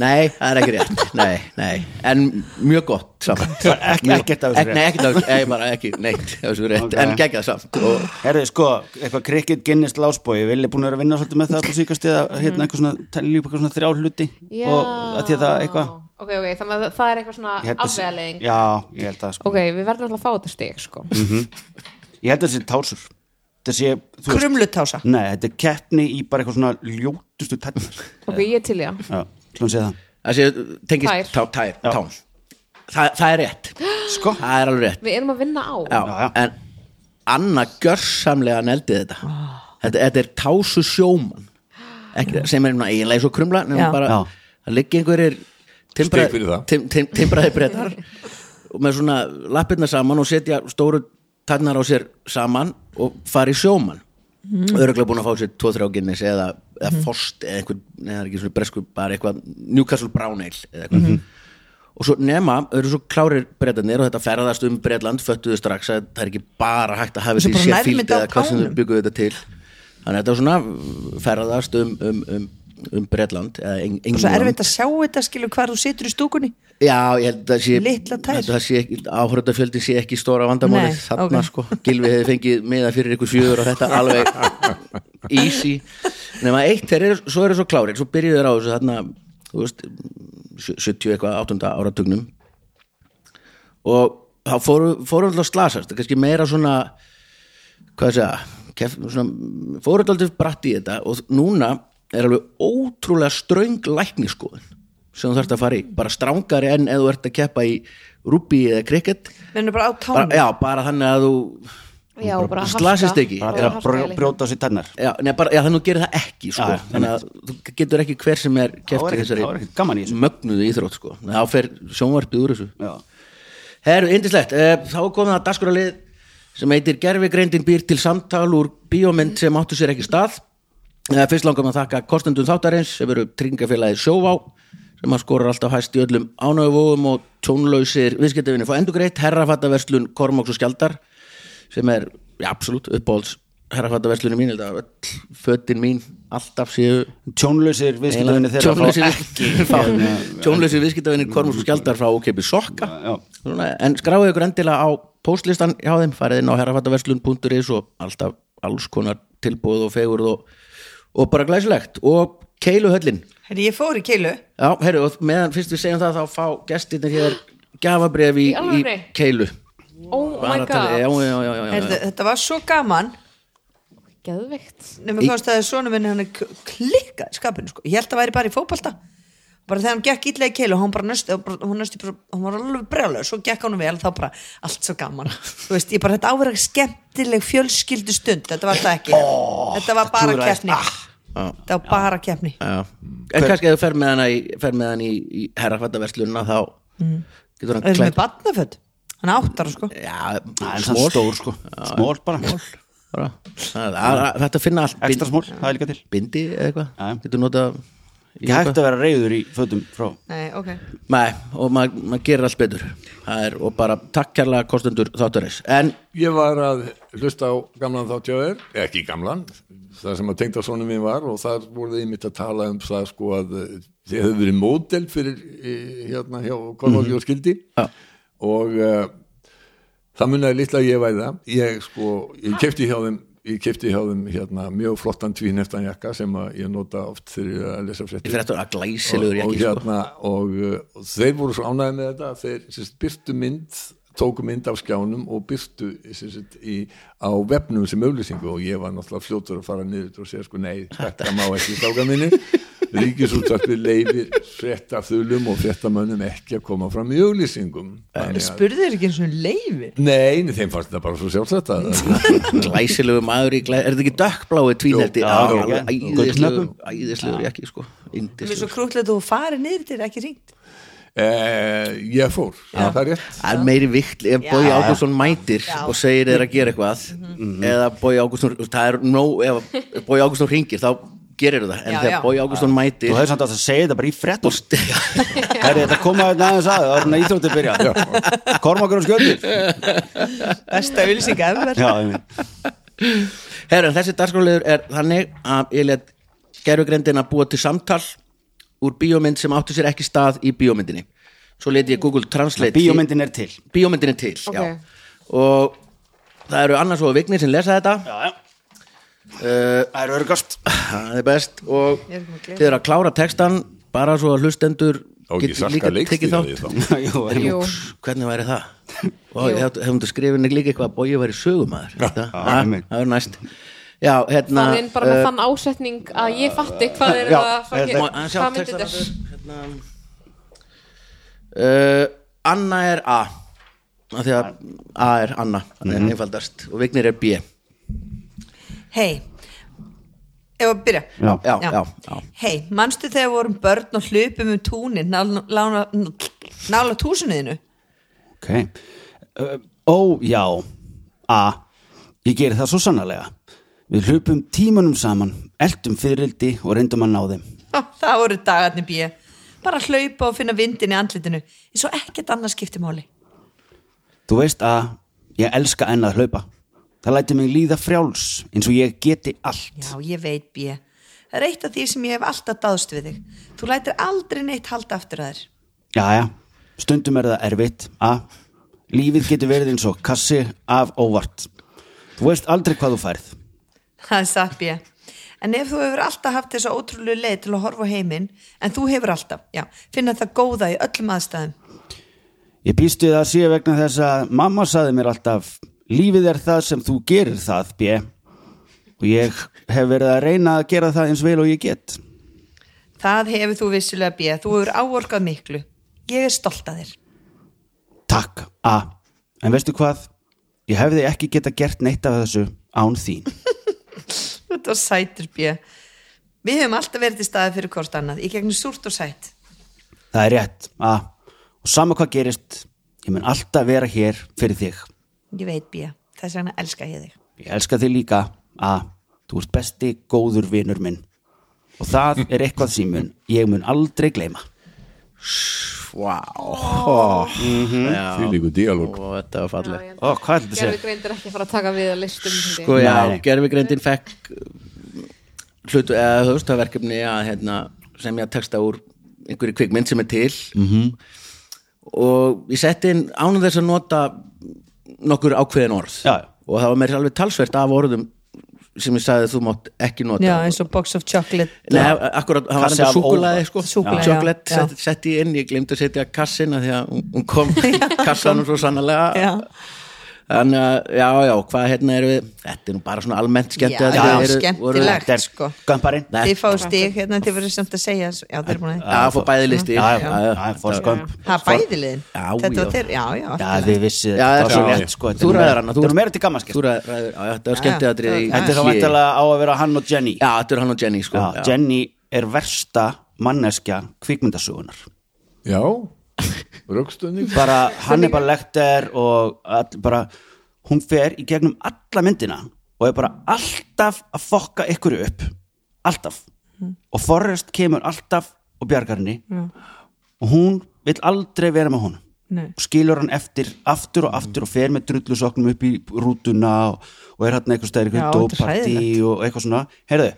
Nei, það er ekki rétt. Nei, nei, en mjög gott samt. Ekki- ekkert af þessu Ek- rétt. Nei, ekkert af þessu, nei, bara ekki, neitt af þessu rétt, Ok. en geggjað samt. Og Herðu, sko, eitthvað cricket, Guinness, lásbói Vilja búin að vera að vinna svolítið með það på síkast eða hérna eitthvað svona, telja upp eitthvað svona þrjá hluti? Já. og að því að það eitthvað ok, ok, þannig að það er eitthvað svona Ég afvegaling Já, ég held að sko. Ok, við verðum alltaf að fá þetta stig sko. Ég held að þetta sé krumlutása. Nei, þetta er keppni í bara eitthvað svona ljótustu tætnar ok, ég til í tengist Tær. tær, tám Þa, það er rétt. Sko, það er alveg rétt. Við erum að vinna á. Já, Já, já. en Anna gjörsamlega neldi þetta. Þetta, þetta er tásu sjóman ekki, sem er eiginlega krumla nema bara, Já. það liggi einhverjir timbraði brettar og með svona lappirna saman og setja stóru tannar á sér saman og fara í sjóman mm. öruglega búin að fá sér 2-3 ginnis eða, eða Fost eða einhver, neða ekki svona bresku bara eitthvað Newcastle Brown Ale eða eitthvað. Og svo nema, eru svo klárir brettarnir og þetta ferðast um Bretland föttuðu strax að það er ekki bara hægt að hafa Sheffield nærmynd á eða hvað sem þau tánum. bygguðu þetta til. Þannig að þetta er svona ferðast um, um, um, um Bretland eða Eng og svo erfitt að sjá þetta skilur hvar þú situr í stúkunni. Já, ég held að sé að það sé áhörðafjöldi sé ekki stóra vandamáli Nei, þarna ok. sko, Gilvi hefði fengið miða fyrir ykkur fjögur og þetta alveg easy. Nema eitt, þeir eru, svo eru svo klárir svo byrjuðu þeir á þessu þarna þú veist, 70 eitthvað 8. áratugnum. Og þá fóru, alltaf slasast, kannski meira svona hvað kef, svona, fóru alltaf bratt í þetta og núna er alveg ótrúlega ströng lækniskoðun sem þú þarft að fara í, bara strángari en eða þú ert að keppa í rúbí eða krikett bara já, bara þannig að þú já, bara slasist ekki. bara að brjóta á sér tætnar já, neða, bara, já, þannig að þú gerir það ekki sko. Já, þannig að þú getur ekki hver sem er keppt í ekkert- þessari er mögnuðu íþrótt sko. þá fer sjónvarpið úr þessu. Herru, indislegt, uh, þá er komið að dagskrálið sem heitir Gerfigreindin býr til samtal úr bíómynd sem áttu sér ekki stað Fyrst langar maður að þakka kostendum þáttarins sem eru tryggingafélagið Sjóvá sem að skorur alltaf hæst í öllum ánöfum og tónlausir viðskiptafinni fá endugreitt herrafattaverslun Kormáks og Skjaldar sem er, já, absolutt, uppáhalds herrafattaverslunum mín, fötin mín alltaf séu tjónlausir viðskiptavinni þeirra tjónlausir tjónlausir viðskiptavinir Kormáks og Skjaldar frá OKB Sokka. Já. Svona, en skráðu ykkur endilega á postlistan hjá þeim, farið inn á herrafattaverslun.is og alltaf alls konar tilbúð og fegurð og, og bara glæsilegt. Og keiluhöllin. Herri, ég fór í keilu. Já, herru, og meðan fyrst við segjum það þá fá gestirnir hér gafabref í, Í í alvöru? keilu. Oh my Bara god, já, já, já, já, já, Herri, já. þetta var svo gaman. Geðvikt nema komst að svona minni hann er klikkað í skapinu sko. ég held að væri bara í fótbalta bara þegar hann gekk illa í keilu hann bara nösti, hún bara, hann var alveg brjálega svo gekk hann vel þá bara allt svo gaman. Þú veist, ég bara þetta áverið skemmtileg fjölskyldu stund, þetta var það ekki. Þetta var bara keppni. Þetta var bara keppni. Já. en kannski ef þú fer með hann í, fer með hann í, í herrafattaverslunna þá getur hann klætt badnaföld hann er áttar sko. Já, er smól stór sko. Smól bara. Bara. Það- það- þetta finna allt Ekstra smól, það er líka til. bindi eða eitthvað. Já. getur notað Ekki hægt að vera reyður í fötum frá. Nei, ok. Nei, og maður mað gerir allt betur. Það er, og bara takk kærlega kostendur þátturis en Ég var að hlusta á gamlan þáttjáður, ekki gamlan, það sem að tengda sonum minn var og þar voru þið mitt að tala um það sko að eh, þið hefur verið módel fyrir eh, hérna hjá Kormáki og Skildi. Já. og uh, það munnaði litla að ég væða, ég sko, ég kefti hjá þeim ég kefti hjá þeim hérna mjög flottan tvíneftan jakka sem ég nota oft að lesa ég fréttir eftir að glæsilegur og, og, ekki sko. hérna, og, uh, og þeir voru svo ánægði með þetta þeir byrtu mynd tóku mynd af skjánum og byrtu sérst, í, á vefnum sem auðlýsingu og ég var náttúrulega fljótur að fara niður og segja sko nei, þetta má ekki stáka minni ríkisúttarpið leifir fréttaþulum og fréttamönnum ekki að koma fram í að- spurðu þér ekki eins og leifi Nei, nei, þeim fannst þetta bara svo sjálfsagt að glæsilegur maður í glæ... er þetta ekki dökkblái já, já, já. æðislegur, æðislegur ekki sko. Mér svo að þú farið niður til ekki ringt eh, ég fór, það er rétt? Það er meiri vikt ef Já. Bói Ágússon mætir Já. og segir þeir að gera eitthvað eða Bói Ágússon það er nóg, ef Bói Ágússon ringir þá gerir það, en Já, þegar. Bói Ágússon mætir Þú hefði samt að segja þetta bara í fréttum. Og st- Herri, þetta koma þetta aðeins að Það er hérna íþróttir byrja Kormakur og skjöldur besta Já, einmitt. Herra, en þessi dagskrálegur er þannig að ég let gerfugrendin að búa til samtal úr bíómynd sem áttu sér ekki stað í bíómyndinni. Svo let ég Google Translate Bíómyndin er til. Bíómyndin er til, Ok. já og það eru annars og Vignir sem lesa þetta. Já, já Það er örgast það er best og er ekki þið eru að klára textan bara svo að hlustendur og ekki Get salka líka tekið þátt. þá. Jú, hvernig væri það? Og hefum þetta skrifin líka eitthvað að bói væri sögumæður það? Einmitt. það er næst. Já, hérna Það er bara með eh, þann ásetning að ég fatti hvað er Já, það hvað myndi textana þetta aftur, hérna. uh, Anna er A. Af því að A er Anna þannig Mhm. er einfaldast. Og Vignir er B hei ef að byrja. Já. já, já, hei, manstu þegar vorum börn og hlupum um túnin nála, nála, túsuniðinu ok. Uh, Ó, já. A, ég geri það svo sannarlega. Við hlupum tímanum saman eldum fyririldi og reyndum að ná þeim. Það voru dagarnir bíja bara hlaupa og finna vindin í andlitinu. Eins og ekkert annað skipti máli. Þú veist að ég elska enn að hlaupa Það læti mig líða frjáls eins og ég geti allt. Já, ég veit bíja það er eitt af því sem ég hef alltaf dáðst við þig. Þú lætir aldrei neitt halda aftur að þér. Jæja, stundum er það erfitt að lífið getur verið eins og kassi af óvart. Þú veist aldrei hvað þú færð. Það er satt bíja en ef þú hefur alltaf haft þessa ótrúlega leið til að horfa heiminn en þú hefur alltaf, já, finna það góða í öllum aðstæðum. Ég býstu það að sé vegna þess að mamma saði mér alltaf lífið er það sem þú gerir það, B. Og ég hef verið að reyna að gera það eins vel og ég get. Það hefur þú vissilega bíja þú hefur áorkað miklu. Ég er stolt að þér. Takk, A. En veistu hvað? Ég hefði ekki geta gert neitt af þessu án þín. Þetta var sætur bíja við hefum alltaf verið til staði fyrir hvort annað í gegnum súrt og sætt. Það er rétt, A. Og sama hvað gerist Ég mun alltaf vera hér fyrir þig ég veit bíja, þess vegna elska ég þig. Ég elska þig líka, A Þú ert besti góður vinur minn. Og það er eitthvað sem mun Ég mun aldrei gleyma. Vá. Wow. því líku díalóg. Og þetta var falleg Ó, hvað er þetta að segja? greindir ekki að fara að taka við að listum ég. sko já, gerfigreindin fekk hlutu, eða þú veist það verkefni að hérna, semja texta úr einhverju kvikmynd sem er til. -hmm. og ég setti inn ánum þess að nota nokkur ákveðin orð. Já, já. og það var mér alveg talsvert af orðum sem ég sagði að þú mátt ekki nota. Já, eins og box of chocolate. Nei, akkurat, það var súkulaði óvart. sko, chocolate sett, sett ég inn, ég glemdi að setja kassina því að hún- hún kom kassanum svo sannlega Já. Þannig að, já, já, hvað hérna erum við þetta er nú bara svona almennt skemmt Já, já, skemmtilegt. Þetta er sko. Gömparinn þið fáið stig hérna þið verður samt að segja já, þeir eru búin að Já, fór bæði listi já, já, fór skömp ha, bæðiliðin Já, þetta já. var þeir, já, já, Já, þið vissið Já, þetta var svo já. rétt sko Þú ræður hana, þú- eru meira til gammaskert Þú ræður, já, þetta var skemmt að já, Þetta er þá væntalega á að vera hann og Jenny. Já, þetta er hann og Jenny, sko. Jenny er versta manneskja kvikmyndasugunar já, raukstöðning bara Hannibal Lecter og all, bara, hún fer í gegnum alla myndina og er bara alltaf að fokka ykkur upp. Alltaf. Og Forrest kemur alltaf og bjargar henni. Og hún vill aldrei vera með honum. Nei. og skilur hann eftir aftur og aftur og fer með drullusoknum upp í rútuna og, og er hann eitthvað Já, eitthvað er dópartí hræðilegt. og eitthvað svona. Heyrðu,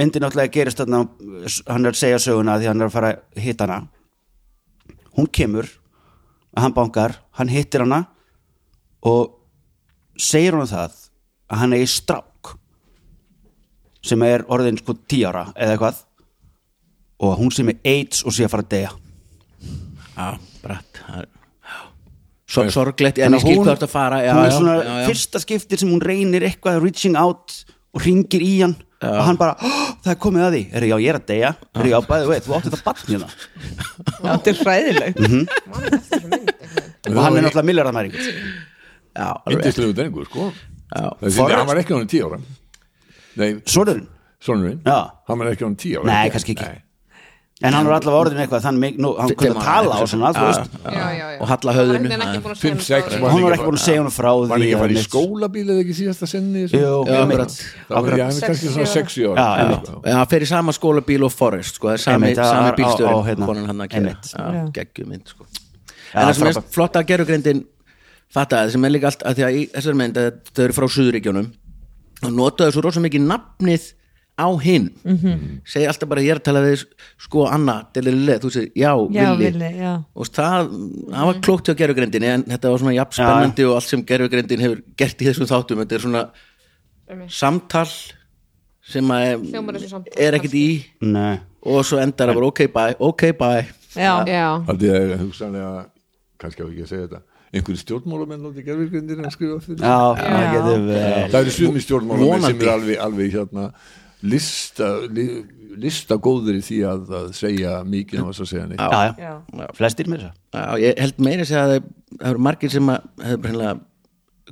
myndin náttúrulega gerist þarna hann er að segja söguna því hann er að fara að hitta hana hún kemur að hann bankar, hann hittir hana og segir hún það að hann eigi strák sem er orðin sko tí ára eða eitthvað og hún sem er AIDS og sé að fara að deyja Já, er- Sor, Sorglegt, en ég að skil hvað þetta fara já, hún er svona já, já. fyrsta skiptir sem hún reynir eitthvað reaching out og ringir í hann og hann bara, "Ó, það er komið að því. Er já, ég er að deyja, er já, bæði veit þú átti þetta barn hérna. Já, þetta er hræðileg Mhm. og hann er náttúrulega milljarðamæring Já, alveg indislegu drengur sko. Já. það var ekki hann tíu ára. Nei, sonurinn? Já. hann var ekki hann tíu ára. Nei, kannski ekki. En hann var allavega orðin eitthvað þannig, nú, hann kunni að tala og svona. Og halla Hann var ekki búin að segja hún að frá því var hann ekki að fara í skólabíl eða ekki Já, einmitt. akkurat. það var hann er kannski svona sexi hann fer í sama skólabíl og Forrest sko, það er sami, það á- á, bílstjórin hérna, að sko. En það sem er flott að gerugreindin fattaði, sem er líka allt að því að í þessari mynd að þau eru frá Suðuríkjónum og notaðu svo rosa mikið nafnið á hinn. Mm -hmm. segi alltaf bara ég er að tala við sko Anna, delilile, þú segir já, já, Villi já. Og það, það var klókt hjá gerugreindinni en þetta var svona jafn spennandi og allt sem gerugreindin hefur gert í þessum þáttum. Þetta er svona samtal sem að er ekkert í. Nei. og svo endar það bara ok bye, ok bye. Já, Já, Haldið ég hugsanlega, kannski á ekki að segja þetta einhverju stjórnmálamenn noti gerfirgrindir en skrifa fyrir. Já, það getur vel það eru sumi stjórnmálamenn sem er alveg, alveg hérna lista, li, lista góður í því að, að segja mikið á þess að segja neitt Já, já, já. flestir með þess Já, ég held meira að segja að það eru margir sem að hefur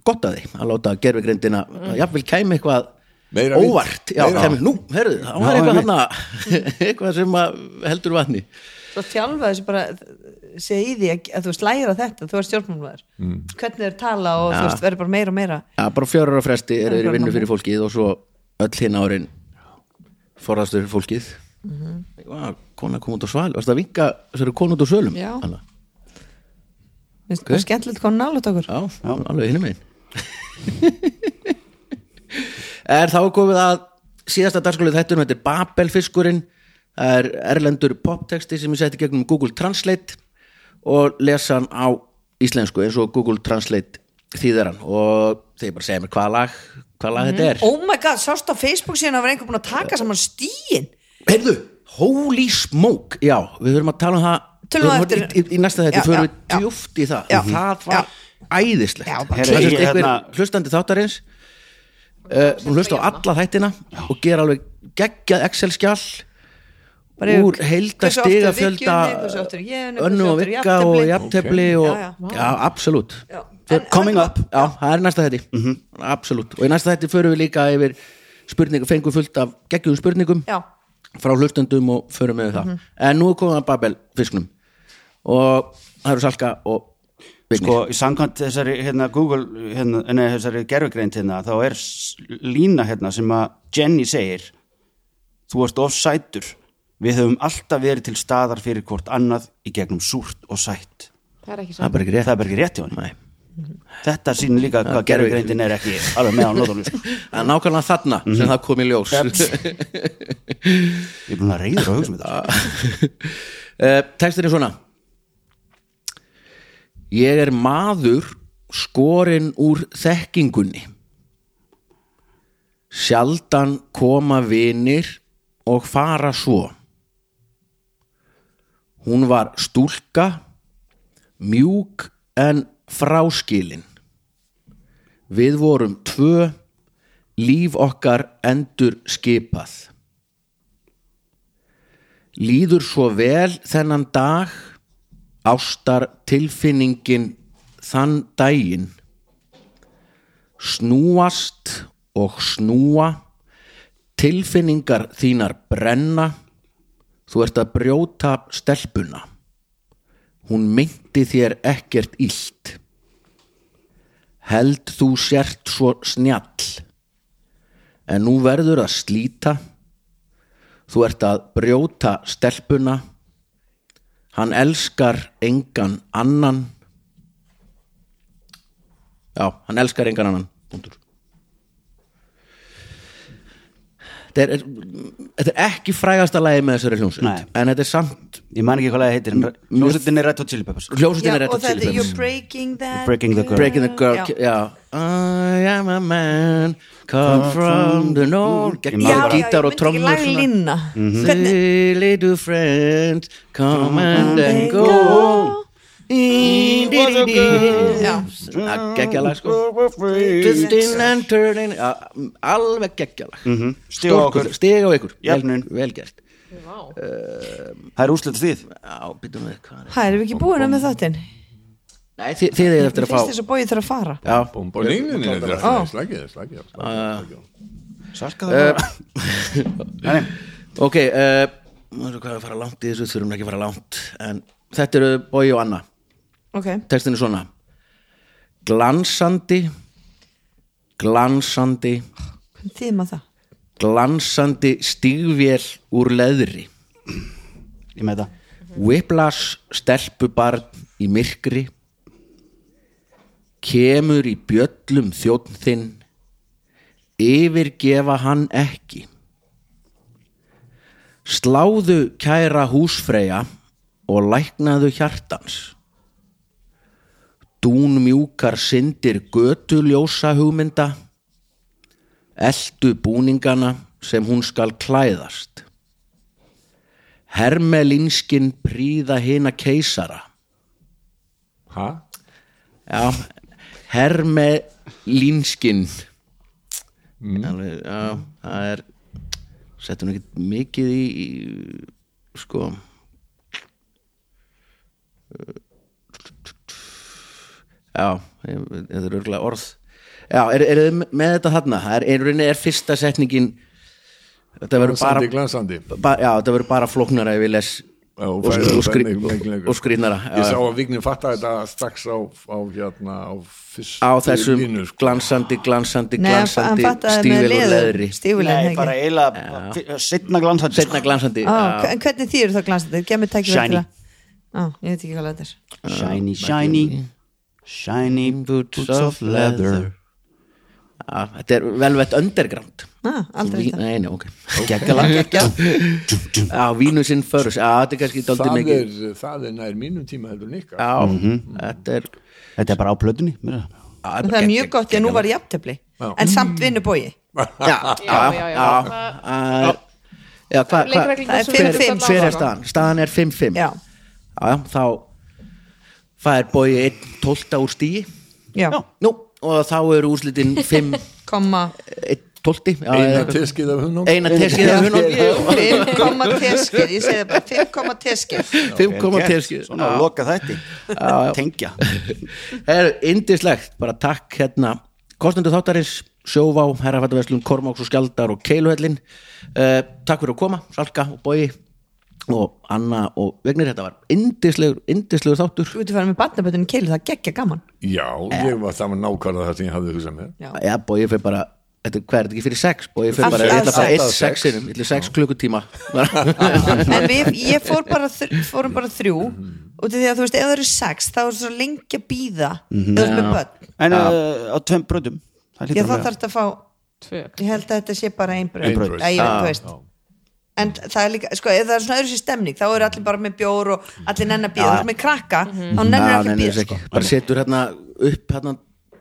gott að því að láta gerfugrindina mm. jafnvel kæmi eitthvað Meira óvart já, Meira. kæmi, nú, herðu, það var Já, eitthvað einmitt. þarna eitthvað sem að heldur vatni svo þjálfa þessu bara segja í því að, að þú veist læra þetta þú er stjórnmálmaður, mm. hvernig þeir tala og þú veist verður bara meira og meira Já, bara fjörur á fresti er þeir í vinnu fyrir fólkið og svo öll hinn árin forðastur fyrir fólkið mm -hmm. kona kom út á sval varst að vinka þessari konu út á sölum Já. Finnst okay. skemmtilegt hvað nálut okkur Já, alveg hinum megin Er þá komið að síðasta dagskólið þettunum, þetta er Babelfiskurinn það er erlendur poptexti sem ég setti gegnum Google Translate og lesa hann á íslensku eins og Google Translate þýðar hann og þeir bara segja mér hvað lag hvað lag þetta er? Oh my god, sást á Facebook síðan að vera einhver búin að taka saman stíin Heyrðu, holy smoke Já, við höfum að tala um það. Tölum við við eftir. höfum- í, í, í næsta þetta Já, förum já, við já. djúft í það. Já. það var æðislegt. Já, það bara er sem klei- sagt einhver hérna- hlustandi þáttarins uh, hlusta á alla þættina og gera alveg geggjað yfir- úr heilda hversu oft stigafjölda Viggjunni, hversu oft Jenu, hversu önnu og vikka og jafntefli. Já, absolutt. Coming up. já, það er næsta þetti absolutt, og í næsta þetti förum við líka yfir spurningum, fengum fullt af geggjum spurningum já, frá hlustendum og förum við það. En nú er komið að Babel fisknum og það eru Salka og Vignir Sko, í samkvæmt þessari hérna, Google, hérna, nei, þessari gerfugreind hérna, þá er lína hérna sem að Jenny segir þú ert of sætur við höfum alltaf verið til staðar fyrir hvort annað í gegnum súrt og sætt. Það er ekki það er svo bara ekki rétt. Það er bara ekki rétt hjá henni Nei. þetta sýnir líka hvað gerfugreindin er ekki alveg með á nótunum sko. það er nákvæmlega þarna sem það kom í ljós. Ég er búin að reyður á hugsa með þetta uh, Tekstin er svona. Ég er maður skorinn úr þekkingunni. Sjaldan koma vinir og fara svo Hún var stúlka mjúk en fráskilin. Við vorum tvö líf okkar endur skipað líður svo vel þennan dag ástar tilfinningin þann daginn. Snúast og snúa tilfinningar þínar brenna þú ert að brjóta stelpuna. Hún myndi þér ekkert illt. Held þú sért svo snjall. En nú verður að slíta. Þú ert að brjóta stelpuna. Hann elskar engan annan. Já, hann elskar engan annan Punktur. Þetta er, þetta er ekki frægasta lagi með þessari hljómsveit. En þetta er samt ég man ekki hvað það heitir en hljómsveitin er Red Hot Chili Peppers Hljómsveitin er og þetta þetta You're breaking that Breaking the girl. Breaking the girl já. Já, I am a man Come from the north Gítar og línna Mhm. hvernig Say little friends Come and then go go. Já, geggjalag sko. Twisting and turning. Alveg geggjalag. Stig á okkur. Stig á ykkur. Jöfnun. Vel, vel gert. Það er úslit því hvað er hæ, erum við ekki búin með þáttinn? Nei, þið, þið er eftir að fyrst fá. þess að bóið þurfa að fara. Já, nei, nei, nei, nei, Ó. slagið, slagið, það nei. ok uh, Hvað er að fara langt í þessu Þurfum ekki að fara langt. En þetta eru Bói og Anna ok, Textin er svona. Glansandi Glansandi hvernig þýðum maður það? glansandi stígvél úr leðri. Ég með það. Whiplash stelpubarn í myrkri kemur í bjöllum þjónn þinn yfirgefa hann ekki. Sláðu kæra húsfreyja og læknaðu hjartans dún mjúkar syndir götuljósa hugmynda eldu búningana sem hún skal klæðast. Hermelinskin príða hina keisara. Ha? Já, Hermelinskin Alveg, já, það er settum ekki mikið í, í sko Já, ég- þetta er örgulega orð Já, er, er þið með þetta þarna? Það er, rauninni er fyrsta setningin Þetta verður bara, glansandi, glansandi ba, Já, þetta verður bara flóknara ef við les Já, og, og, og, lengur. og skrýnara Ég sá já, að Vignin fatta þetta strax á, á hérna á fyrstu á þessum línu, sko. glansandi, glansandi, Nei, hann glansandi stífil og leðri Nei, bara eiginlega setna glansandi setna glansandi Á, já. En hvernig þýr þá glansandi? Shiny. til að- Á, ég veit ekki hvað þetta er Shiny, shiny Shiny boots of leather. Já, þetta er velvett underground. Ah, Aldrei Ví, þetta nei, nei, ok. Gekkala Já, vínusinn förus, já, þetta er kannski það, mikið. er, það er nær mínum tíma heldur líka Já, þetta er Þetta er bara á plötunni meira. já, Það er mjög gott, ég nú var jafntefli En samt vinnu bói Já, já, Já, já, hvað Það er hver að er staðan? Staðan er 5-5 Já, Já, já, þá fær bói einn tólta úr stíi já, Nú, og þá eru úrslitin 5 komma. einn tólti já, eina eða- teskið af hunum Eina teskið af hunang. 5 komma teskið, ég segi það bara 5 komma teskið. 5 koma teskið. Svona að loka þætti. Tengja. Það er indislegt, bara takk hérna Kostendur þáttarins, Sjóvá, Herrafættaverslun, Kormáks og Skjaldar og Keiluhellin uh, Takk fyrir að koma, Salka og Bói og Anna og Vignir, þetta var indislegur, indislegur þáttur. Þú ert að fara með barnabötunum keilu, það geggja gaman. Já, ég var það var nákvæmlega það sem ég hafði hugsað mér. Já. Já, Bói fyrir bara, þetta, hvað er þetta ekki fyrir sex? Bói fyrir Allt- bara, ég ætla bara eitt sexinum, ég ætla sex klukkutíma. En við, ég fór bara, fórum bara þrjú. Út af því að þú veist, ef það eru sex þá er svo lengi að býða með börn. En uh, á tveim bröndum Það Já, þá að þarf þetta að fá ég held að þetta sé bara ein en það er líka, sko, ef það er svona öðru sér stemning þá eru allir bara með bjór og allir nenn að býða þú ert með krakka, þá nennir Já, allir að nennir býða þess sko. bara setur hérna upp hérna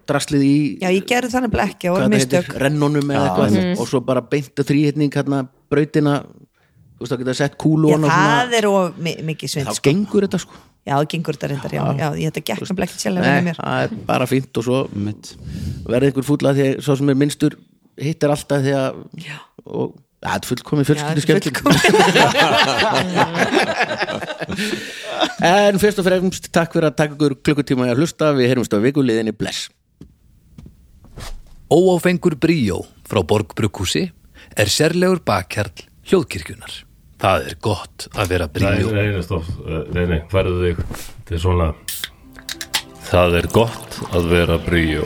draslið í Já, ég gerði þannig ekki og það mistök. rennunum eða eitthvað og svo bara beinta þrýhittning hérna brautina. Þú veist þá geta sett kúlu Já, og það er of mi- mikið svind þá sko. gengur þetta sko. Já, það gengur þetta reyndar, já, já, ég þetta gekk nefnilega ekki sjálf Nei, mér. það er bara fínt og svo verði ykkur fúlla því að svo sem er minnstur hittir alltaf því að og þetta er fullkomið fjölskyldu skemmtum en fyrst og fremst takk fyrir að taka ykkur klukkutíma í að hlusta. Við heyrumst á vikuliðinni bless. Óáfengur bríó frá Borg Brukkúsi er sérlegur bakkjarl hljóðkirkjunar. Það er gott að vera bríó. nei, nei, stopp, Eh, nei, nei, færðu þig er svona. Það er gott að vera bríó